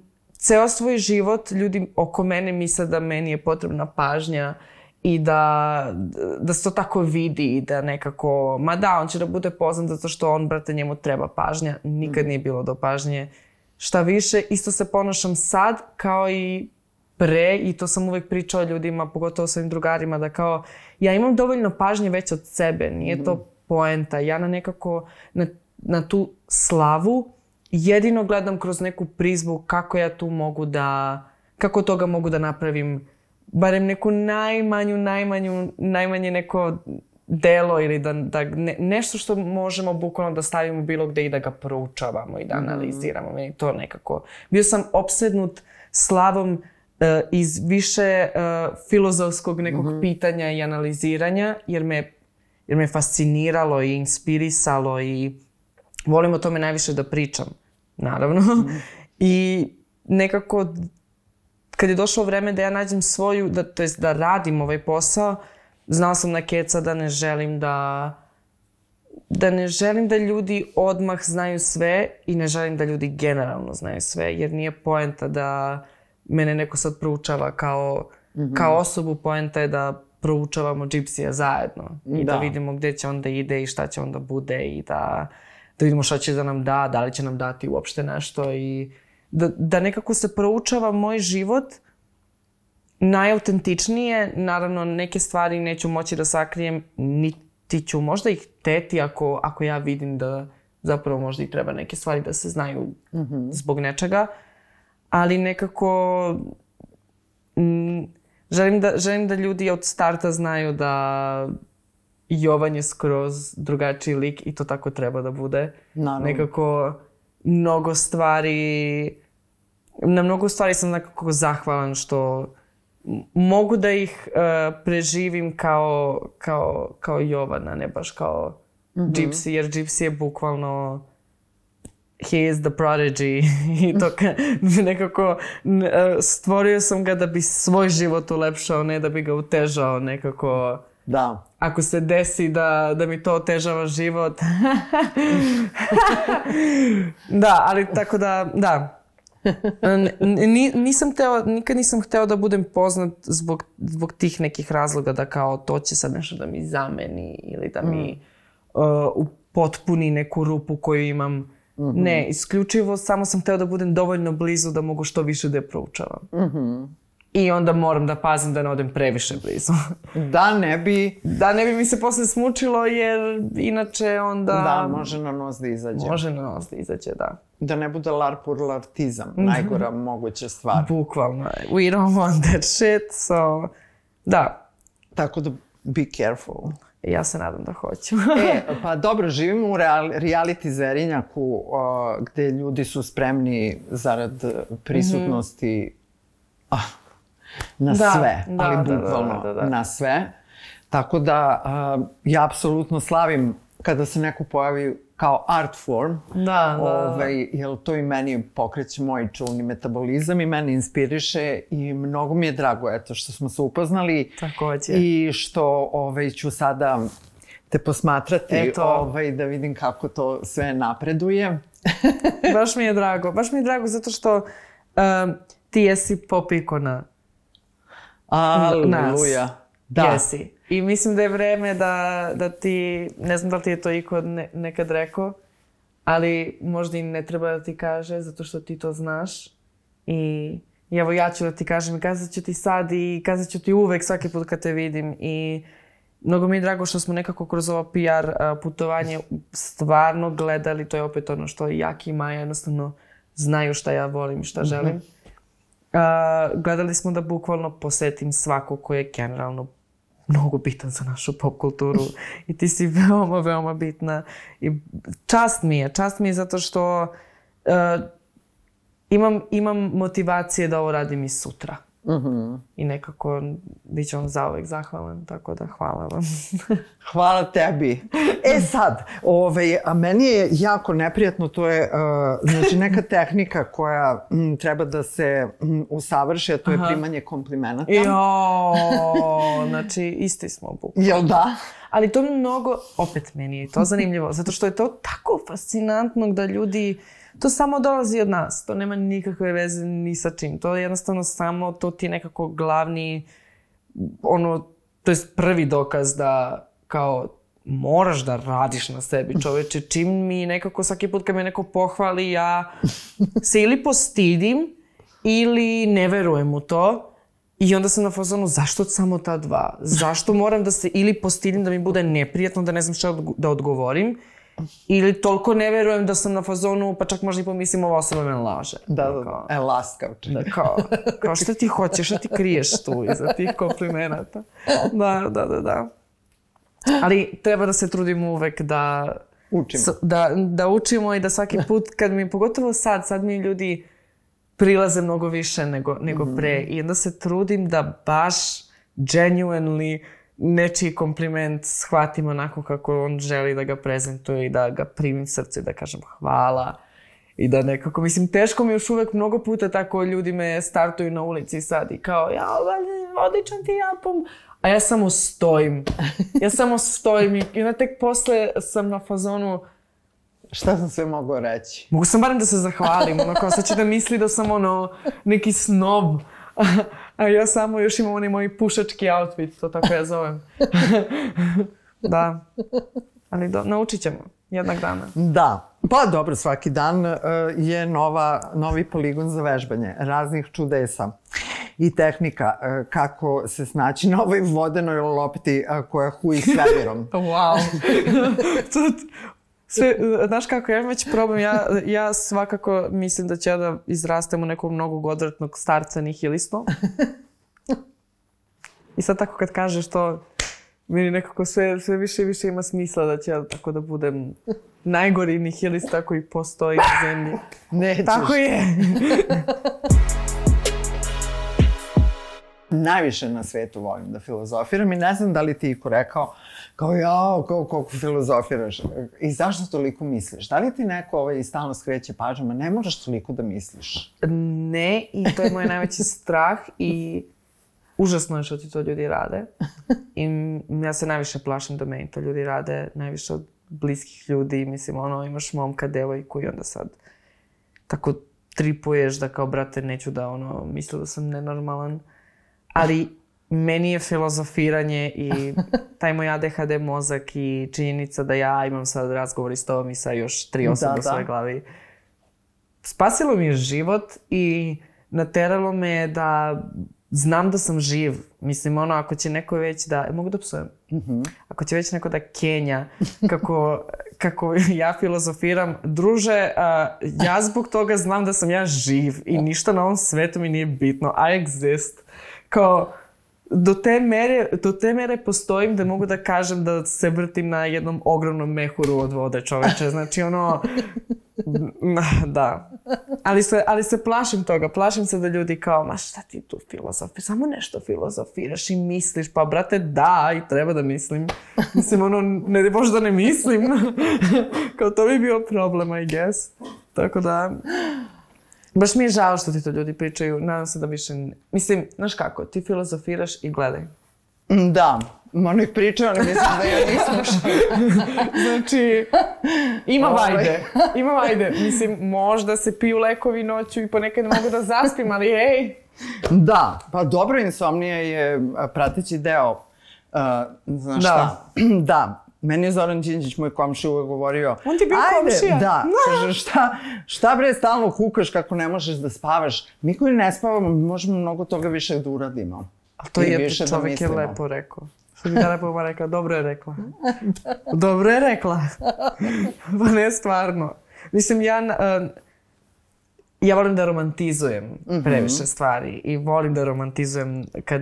ceo svoj život ljudi oko mene misle da meni je potrebna pažnja i da, da se to tako vidi i da nekako, ma da, on će da bude poznat zato što on, brate, njemu treba pažnja. Nikad nije bilo do pažnje. Šta više, isto se ponašam sad kao i pre i to sam uvek pričala ljudima, pogotovo svojim drugarima, da kao ja imam dovoljno pažnje već od sebe, nije to poenta. Ja na nekako, na, na tu slavu jedino gledam kroz neku prizmu kako ja tu mogu da, kako toga mogu da napravim barem neku najmanju, najmanju, najmanje neko delo ili da, da ne, nešto što možemo bukvalno da stavimo bilo gde i da ga proučavamo i da analiziramo. Meni to nekako... Bio sam opsednut slavom e, iz više e, filozofskog nekog pitanja i analiziranja, jer me, jer me fasciniralo i inspirisalo i volim o tome najviše da pričam, naravno. I nekako kad je došlo vreme da ja nađem svoju, da, to jest da radim ovaj posao, znala sam na keca da ne želim da da ne želim da ljudi odmah znaju sve i ne želim da ljudi generalno znaju sve, jer nije poenta da mene neko sad proučava kao, kao osobu, poenta je da proučavamo Gypsija zajedno i da. Da. vidimo gde će onda ide i šta će onda bude i da, da vidimo šta će da nam da, da li će nam dati uopšte nešto i da, da nekako se proučava moj život najautentičnije, naravno neke stvari neću moći da sakrijem, niti ću možda ih teti ako, ako ja vidim da zapravo možda i treba neke stvari da se znaju zbog nečega, ali nekako mm, želim, da, želim da ljudi od starta znaju da Jovan je skroz drugačiji lik i to tako treba da bude. Naravno. Nekako mnogo stvari, na mnogo stvari sam nekako zahvalan što mogu da ih uh, preživim kao, kao, kao Jovana, ne baš kao Gypsy, jer Gypsy je bukvalno he is the prodigy [laughs] i to ka, nekako e, stvorio sam ga da bi svoj život ulepšao, ne da bi ga utežao nekako. Da. Ako se desi da, da mi to otežava život. [laughs] da, ali tako da, da. N- ni- nisam hteo, nikad nisam hteo da budem poznat zbog, zbog tih nekih razloga da kao to će sad nešto da mi zameni ili da mi uh, upotpuni neku rupu koju imam. Ne, isključivo samo sam hteo da budem dovoljno blizu da mogu što više da je proučavam. I onda moram da pazim da ne odem previše blizu. [laughs] Da ne bi, da ne bi mi se posle smučilo jer inače onda... da, može na nos da izađe. Može na nos da izađe, da. Da ne bude larpurlartizam, Mhm. najgora moguća stvar. Bukvalno. We don't want that shit, so... Da, Tako da, be careful. ja se nadam da hoću. [laughs] E, [laughs] pa dobro, živimo u real, reality zerinjaku o, gde ljudi su spremni zarad prisutnosti ah, na Da, sve, da, ali da, da, bukvalno da, da. na sve. Tako da a, ja apsolutno slavim kada se neko pojavi kao art form, Da, da, da. ovaj, jer to i meni pokreće moj čulni metabolizam i mene inspiriše i mnogo mi je drago eto što smo se upoznali Takođe. i što ovaj, ću sada te posmatrati Eto. ovaj, da vidim kako to sve napreduje. [laughs] Baš mi je drago. Baš mi je drago zato što um, ti jesi pop ikona. Aleluja. Da. Jesi. I mislim da je vreme da, da ti, ne znam da li ti je to iko ne, nekad rekao, ali možda i ne treba da ti kaže zato što ti to znaš. I, i evo ja ću da ti kažem i kazat ću ti sad i kazat ću ti uvek svaki put kad te vidim i mnogo mi je drago što smo nekako kroz ovo PR putovanje stvarno gledali, to je opet ono što Jaki i Maja jednostavno znaju šta ja volim i šta želim. A, gledali smo da bukvalno posetim svako ko je generalno mnogo bitan za našu pop kulturu i ti si [laughs] veoma, veoma bitna. I čast mi je, čast mi je zato što uh, imam, imam motivacije da ovo radim i sutra. I nekako bit ću vam zauvek zahvalan, tako da hvala vam. [laughs] Hvala tebi. E sad, ovaj, a meni je jako neprijatno, to je uh, znači neka [laughs] tehnika koja m, treba da se m, usavrši, a to je primanje komplimenata. jo, znači isti smo bukvalno. Jel da? Ali to mnogo, opet meni je to zanimljivo, zato što je to tako fascinantno da ljudi, to samo dolazi od nas, to nema nikakve veze ni sa čim, to je jednostavno samo, to ti je nekako glavni, ono, to je prvi dokaz da kao moraš da radiš na sebi čoveče, čim mi nekako svaki put kad me neko pohvali ja se ili postidim ili ne verujem u to. I onda sam na fazonu zašto samo ta dva? Zašto moram da se ili postidim da mi bude neprijatno da ne znam šta da odgovorim ili toliko ne verujem da sam na fazonu pa čak možda i pomislim ova osoba me laže. Da, da, da. E, laskavče. da, kao, kao šta ti hoćeš, šta ti kriješ tu iza tih komplimenata. Da, da, da, da. Ali treba da se trudimo uvek da Učimo. s- da, da učimo i da svaki put kad mi, pogotovo sad, sad mi ljudi prilaze mnogo više nego, nego pre i onda se trudim da baš genuinely nečiji kompliment shvatim onako kako on želi da ga prezentuje i da ga primim srce da kažem hvala. I da nekako, mislim, teško mi još uvek mnogo puta tako ljudi me startuju na ulici sad i kao, ja, odličan ti album. A ja samo stojim. Ja samo stojim i i onda tek posle sam na fazonu, Šta sam sve mogao reći? Mogu sam barem da se zahvalim, ono kao sad će da misli da sam ono neki snob, a ja samo još imam onaj moj pušački outfit, to tako ja zovem. [laughs] da, ali do, naučit ćemo jednog dana. Da. Pa dobro, svaki dan uh, je nova, novi poligon za vežbanje raznih čudesa i tehnika uh, kako se snaći na ovoj vodenoj lopti uh, koja huji svemirom. [laughs] Wow. [laughs] to, sve, znaš kako, ja imam već problem, ja, ja svakako mislim da ću ja da izrastem u nekog mnogo godretnog starca nihilistu. I sad tako kad kažeš to, meni nekako sve, sve više i više ima smisla da ću ja tako da budem najgori nihilista koji postoji na zemlji. [laughs] Nećeš. Tako je. Najviše na svetu volim da filozofiram i ne znam da li ti iko rekao kao jao, kao, koliko filozofiraš. I zašto toliko misliš? Da li ti neko ovaj, stalno skreće pažnju, ma ne moraš toliko da misliš? Ne, i to je moj najveći strah i užasno je što ti to ljudi rade. I ja se najviše plašim da meni to ljudi rade, najviše od bliskih ljudi. Mislim, ono, imaš momka, devojku i onda sad tako tripuješ da kao, brate, neću da, ono, misle da sam nenormalan. Ali meni je filozofiranje i [laughs] taj moj ADHD mozak i činjenica da ja imam sad razgovor i s tobom i sa još tri osobe da, u svojoj da. glavi. Spasilo mi je život i nateralo me da znam da sam živ. Mislim, ono, ako će neko već da... E, mogu da psujem? Mm -hmm. Ako će već neko da kenja kako, [laughs] kako ja filozofiram, druže, uh, ja zbog toga znam da sam ja živ i ništa na ovom svetu mi nije bitno. I exist. Kao, do te, mere, do te mere postojim da mogu da kažem da se vrtim na jednom ogromnom mehuru od vode čoveče. Znači ono, da. Ali se, ali se plašim toga. Plašim se da ljudi kao, ma šta ti tu filozofi? Samo nešto filozofiraš i misliš. Pa brate, da, i treba da mislim. Mislim, ono, ne možda ne mislim. [laughs] kao to bi bio problem, I guess. Tako da... Baš mi je žao što ti to ljudi pričaju. Nadam se da više... Mislim, znaš kako, ti filozofiraš i gledaj. Mm, da, ono ih pričaju, ali mislim da ja nisam [laughs] Znači, ima ovaj. vajde. Ima vajde. Mislim, možda se piju lekovi noću i ponekad mogu da zaspim, ali ej. Da, pa dobro, insomnija je prateći deo. Uh, znaš da. šta? [clears throat] da, Meni je Zoran Đinđić, moj komšija, uvek govorio... On ti je bio ajde, komšija? Da. [laughs] Kaže, šta, šta bre stalno kukaš kako ne možeš da spavaš? Mi koji ne spavamo, možemo mnogo toga više da uradimo. A to je više čovjek da je lepo rekao. Što bi da lepo rekao, dobro je rekla. [laughs] dobro je rekla. [laughs] pa ne stvarno. Mislim, ja... Uh, ja volim da romantizujem -hmm. previše stvari i volim da romantizujem kad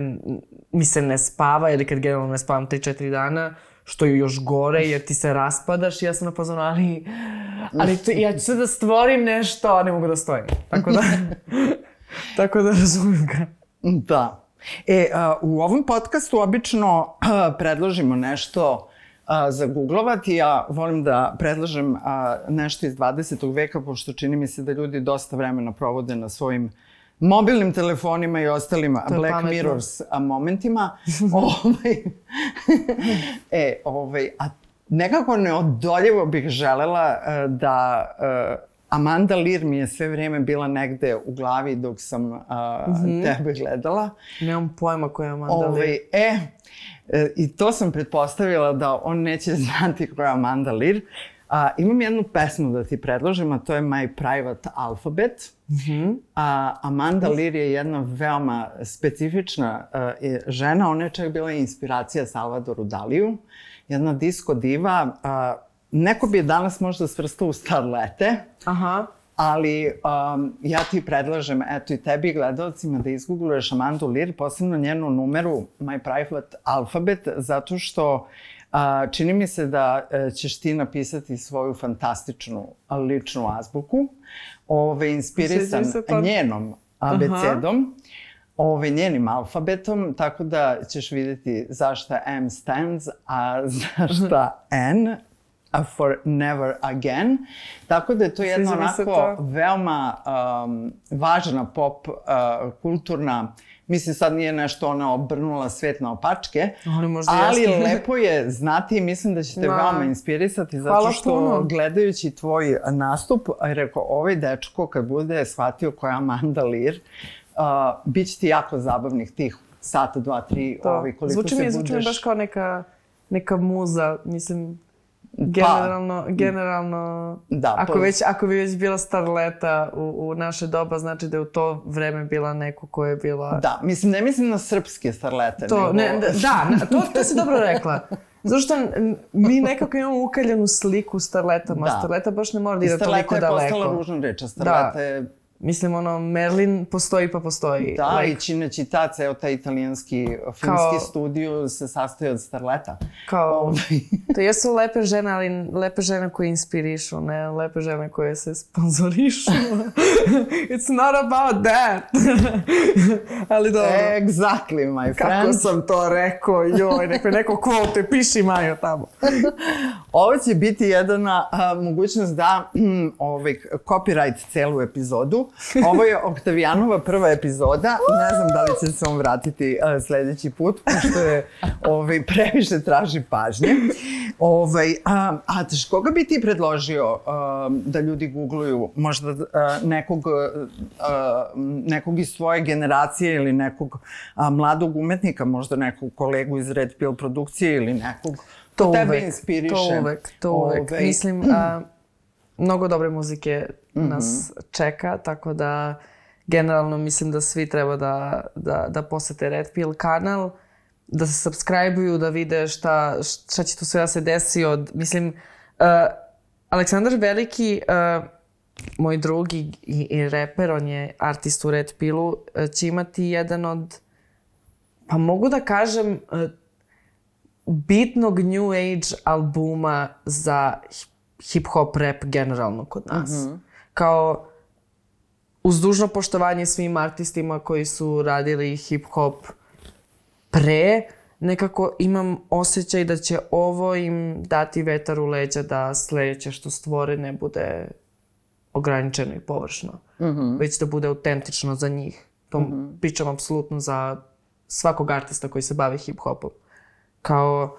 mi se ne spava ili kad generalno ne spavam 3-4 dana što je još gore jer ti se raspadaš i ja sam na pozonu, ali, ali to, ja ću se da stvorim nešto, a ne mogu da stojim. Tako da, [laughs] tako da razumijem ga. Da. E, a, u ovom podcastu obično a, predložimo nešto a, za googlovati. Ja volim da predlažem a, nešto iz 20. veka, pošto čini mi se da ljudi dosta vremena provode na svojim mobilnim telefonima i ostalim Black pametno. Mirrors momentima. [laughs] ovaj, [laughs] e, ovaj, a nekako neodoljivo bih želela uh, da uh, Amanda Lear mi je sve vreme bila negde u glavi dok sam uh, mm -hmm. tebe gledala. Nemam pojma koja je Amanda ovaj, Lear. E, e, i to sam pretpostavila da on neće [laughs] znati koja je Amanda Lear. A, imam jednu pesmu da ti predložim, a to je My Private Alphabet. Mm -hmm. a, Amanda Lear je jedna veoma specifična a, žena, ona je čak bila inspiracija Salvadoru Daliju, jedna disko diva. A, neko bi je danas možda svrstao u starlete, Aha. ali um, ja ti predlažem, eto i tebi gledalcima da izgoogluješ Amandu Lear, posebno njenu numeru My Private Alphabet, zato što A, čini mi se da e, ćeš ti napisati svoju fantastičnu ličnu azbuku, ove, inspirisan njenom abecedom, ove, njenim alfabetom, tako da ćeš videti zašta M stands, a zašta N for never again. Tako da je to jedna onako to. veoma um, važna pop uh, kulturna Mislim, sad nije nešto ona obrnula svet na opačke, ali, možda ali jasno. [laughs] lepo je znati i mislim da će te da. veoma inspirisati zato Hvala što puno. gledajući tvoj nastup, rekao, ovaj dečko kad bude shvatio koja je Amanda Lear, uh, bit će ti jako zabavnih tih sata, dva, tri, to. ovaj, koliko zvuči se mi, budeš... Zvuči mi baš kao neka, neka muza, mislim, Generalno, pa, generalno da, ako, pa, već, ako bi već bila starleta u, u naše doba, znači da je u to vreme bila neko ko je bila... Da, mislim, ne mislim na srpske starlete. To, nego... ne, da, [laughs] da, to, to si dobro rekla. Zato što mi nekako imamo ukaljenu sliku starletama. Da. Starleta baš ne mora da ide toliko daleko. Starleta je postala ružna reč, a starleta da. je Mislim, ono, Merlin postoji pa postoji. Da, like, i čita ceo taj italijanski filmski kao, studiju se sastoji od starleta. Kao, ovaj. [laughs] to jesu lepe žene, ali lepe žene koje inspirišu, ne lepe žene koje se sponzorišu. [laughs] It's not about that. [laughs] Ali dobro. Exactly, my friend. Kako sam to rekao, joj, neko, neko quote, piši Majo tamo. Ovo će biti jedna a, mogućnost da hm, [clears throat] ovaj, copyright celu epizodu. [laughs] Ovo je Oktavijanova prva epizoda. Ne znam da li će se on vratiti a, sledeći put, pošto je [laughs] ovaj, previše traži pažnje. Ovaj, a, a teš, koga bi ti predložio a, da ljudi googluju? Možda a, nekog, a, nekog iz svoje generacije ili nekog a, mladog umetnika, možda nekog kolegu iz Red Pill produkcije ili nekog To tebe uvek, inspiriše. to uvek, to uvek. Ovaj, Mislim, a, [clears throat] mnogo dobre muzike nas čeka, tako da generalno mislim da svi treba da, da, da posete Red Pill kanal, da se subscribe-uju, da vide šta, šta će tu sve da se desi od, mislim, uh, Aleksandar Veliki, uh, moj drug i, i, i reper, on je artist u Red Pillu, uh, će imati jedan od, pa mogu da kažem, uh, bitnog new age albuma za hip-hop rap generalno kod nas. Mm -hmm. Kao, uz dužno poštovanje svim artistima koji su radili hip-hop pre, nekako imam osjećaj da će ovo im dati vetar u leđa da sledeće što stvore ne bude ograničeno i površno, mm -hmm. već da bude autentično za njih. To mm -hmm. pričam apsolutno za svakog artista koji se bavi hip-hopom. Kao,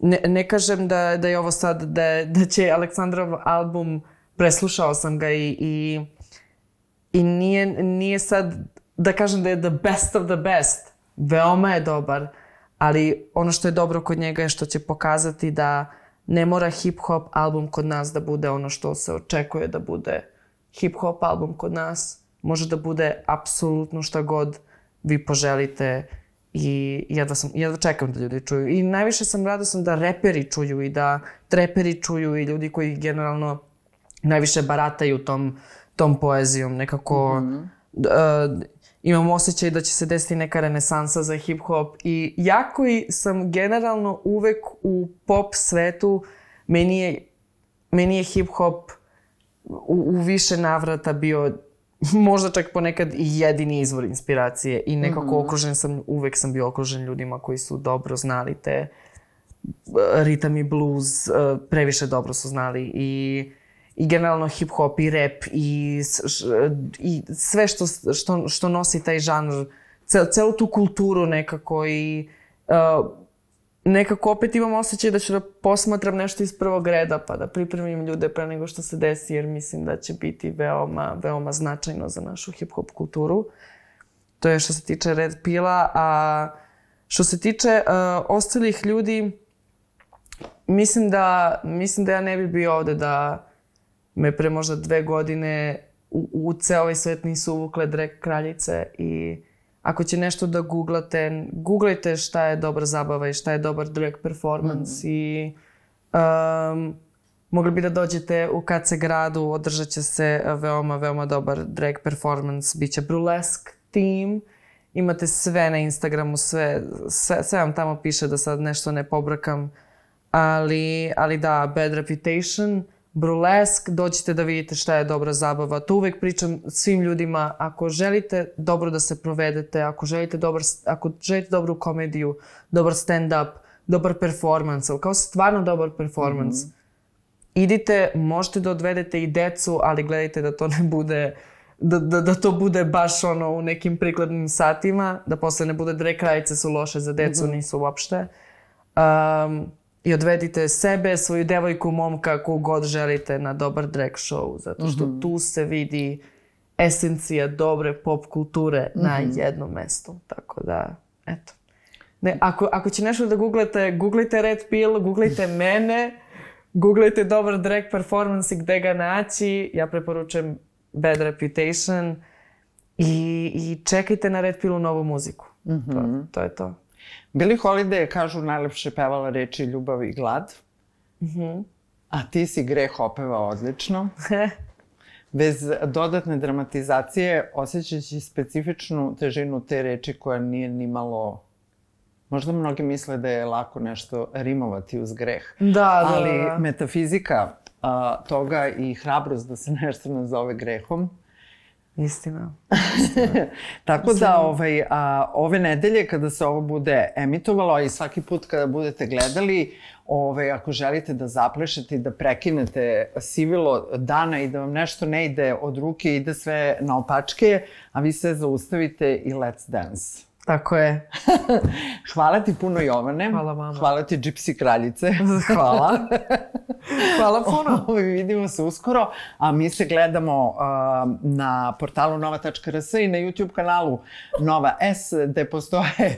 ne, ne kažem da, da je ovo sad, da, da će Aleksandrov album, preslušao sam ga i, i, i nije, nije sad da kažem da je the best of the best. Veoma je dobar, ali ono što je dobro kod njega je što će pokazati da ne mora hip-hop album kod nas da bude ono što se očekuje da bude hip-hop album kod nas. Može da bude apsolutno šta god vi poželite i jedva, sam, jedva čekam da ljudi čuju. I najviše sam radosna da reperi čuju i da treperi čuju i ljudi koji generalno najviše barataju tom, tom poezijom. Nekako mm -hmm. uh, imam osjećaj da će se desiti neka renesansa za hip-hop i ja koji sam generalno uvek u pop svetu, meni je, meni je hip-hop u, u više navrata bio [laughs] možda čak ponekad i jedini izvor inspiracije i nekako mm -hmm. okružen sam, uvek sam bio okružen ljudima koji su dobro znali te e, ritam i blues, e, previše dobro su znali i i generalno hip hop i rap i, i sve što, što, što nosi taj žanr, cel, celu tu kulturu nekako i uh, nekako opet imam osjećaj da ću da posmatram nešto iz prvog reda pa da pripremim ljude pre nego što se desi jer mislim da će biti veoma, veoma značajno za našu hip-hop kulturu. To je što se tiče Red Pila, a što se tiče uh, ostalih ljudi, mislim da, mislim da ja ne bi bio ovde da me pre možda dve godine u, u ceo ovaj svet nisu uvukle drag kraljice i ako će nešto da googlate, googlajte šta je dobra zabava i šta je dobar drag performance mm. i um, mogli bi da dođete u KC gradu, održat će se veoma, veoma dobar drag performance, bit će burlesque team, imate sve na Instagramu, sve, sve, sve vam tamo piše da sad nešto ne pobrakam, ali, ali da, bad reputation, burlesk, dođite da vidite šta je dobra zabava. To uvek pričam svim ljudima, ako želite dobro da se provedete, ako želite, dobar, ako želite dobru komediju, dobar stand-up, dobar performance, ali kao stvarno dobar performance, mm -hmm. idite, možete da odvedete i decu, ali gledajte da to ne bude da, da, da to bude baš ono u nekim prikladnim satima, da posle ne bude dre krajice su loše za decu, mm -hmm. nisu uopšte. Um, i odvedite sebe, svoju devojku, momka, kogu god želite na dobar drag show, zato što mm -hmm. tu se vidi esencija dobre pop kulture mm -hmm. na mhm. jednom mestu. Tako da, eto. Ne, ako, ako će nešto da googlete, googlajte Red Pill, googlajte mene, googlajte dobar drag performance i gde ga naći. Ja preporučujem Bad Reputation i, i čekajte na Red Pillu novu muziku. Mm -hmm. to, to je to. Billie Holiday je, kažu, najlepše pevala reči ljubav i glad. Mm -hmm. A ti si greh opeva odlično. [laughs] Bez dodatne dramatizacije, osjećajući specifičnu težinu te reči koja nije ni malo... Možda mnogi misle da je lako nešto rimovati uz greh. Da, da, Ali da. metafizika a, toga i hrabrost da se [laughs] nešto nazove grehom Istina. [laughs] Tako da ovaj, a, ove nedelje kada se ovo bude emitovalo i svaki put kada budete gledali, ovaj, ako želite da zaplešete i da prekinete sivilo dana i da vam nešto ne ide od ruke, ide sve na opačke, a vi se zaustavite i let's dance. Tako je. [laughs] Hvala ti puno Jovane. Hvala vama. Hvala ti Gypsy kraljice. [laughs] Hvala. [laughs] Hvala puno. Vidimo se uskoro, a mi se gledamo uh, na portalu nova.rs i na YouTube kanalu Nova S, gde postoje,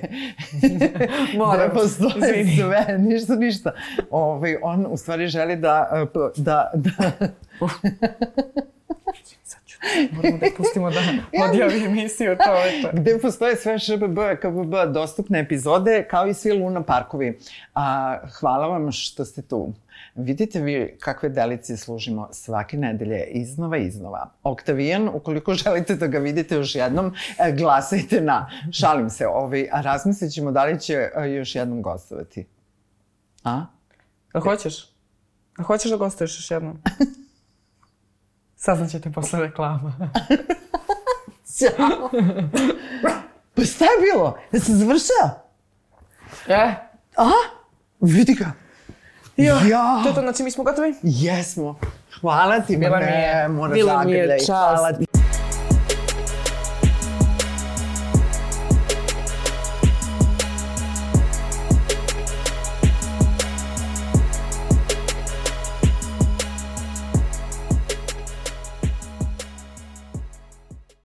Moram, gde postoje sve, ništa, ništa. Ovaj, on u stvari želi da, uh, p- da, da Moramo da pustimo da [laughs] odjavi emisiju čoveče. [laughs] gde postoje sve ŠBB, KBB dostupne epizode, kao i svi Luna parkovi. A, hvala vam što ste tu. Vidite vi kakve delicije služimo svake nedelje iznova i iznova. Oktavijan, ukoliko [laughs] želite da ga vidite još jednom, e, glasajte na, šalim se, ovaj, a razmislit ćemo da li će e, još jednom gostovati. A? A hoćeš? A hoćeš da gostuješ još jednom? Saznaćete posle reklama. [laughs] Ćao! pa šta je bilo? Da se završao? E, A? Vidi ga. jo, Ja. to je to, znači mi smo gotovi? Jesmo. Hvala ti, Bila mi je- moraš bila mi je čast. Hvala ti.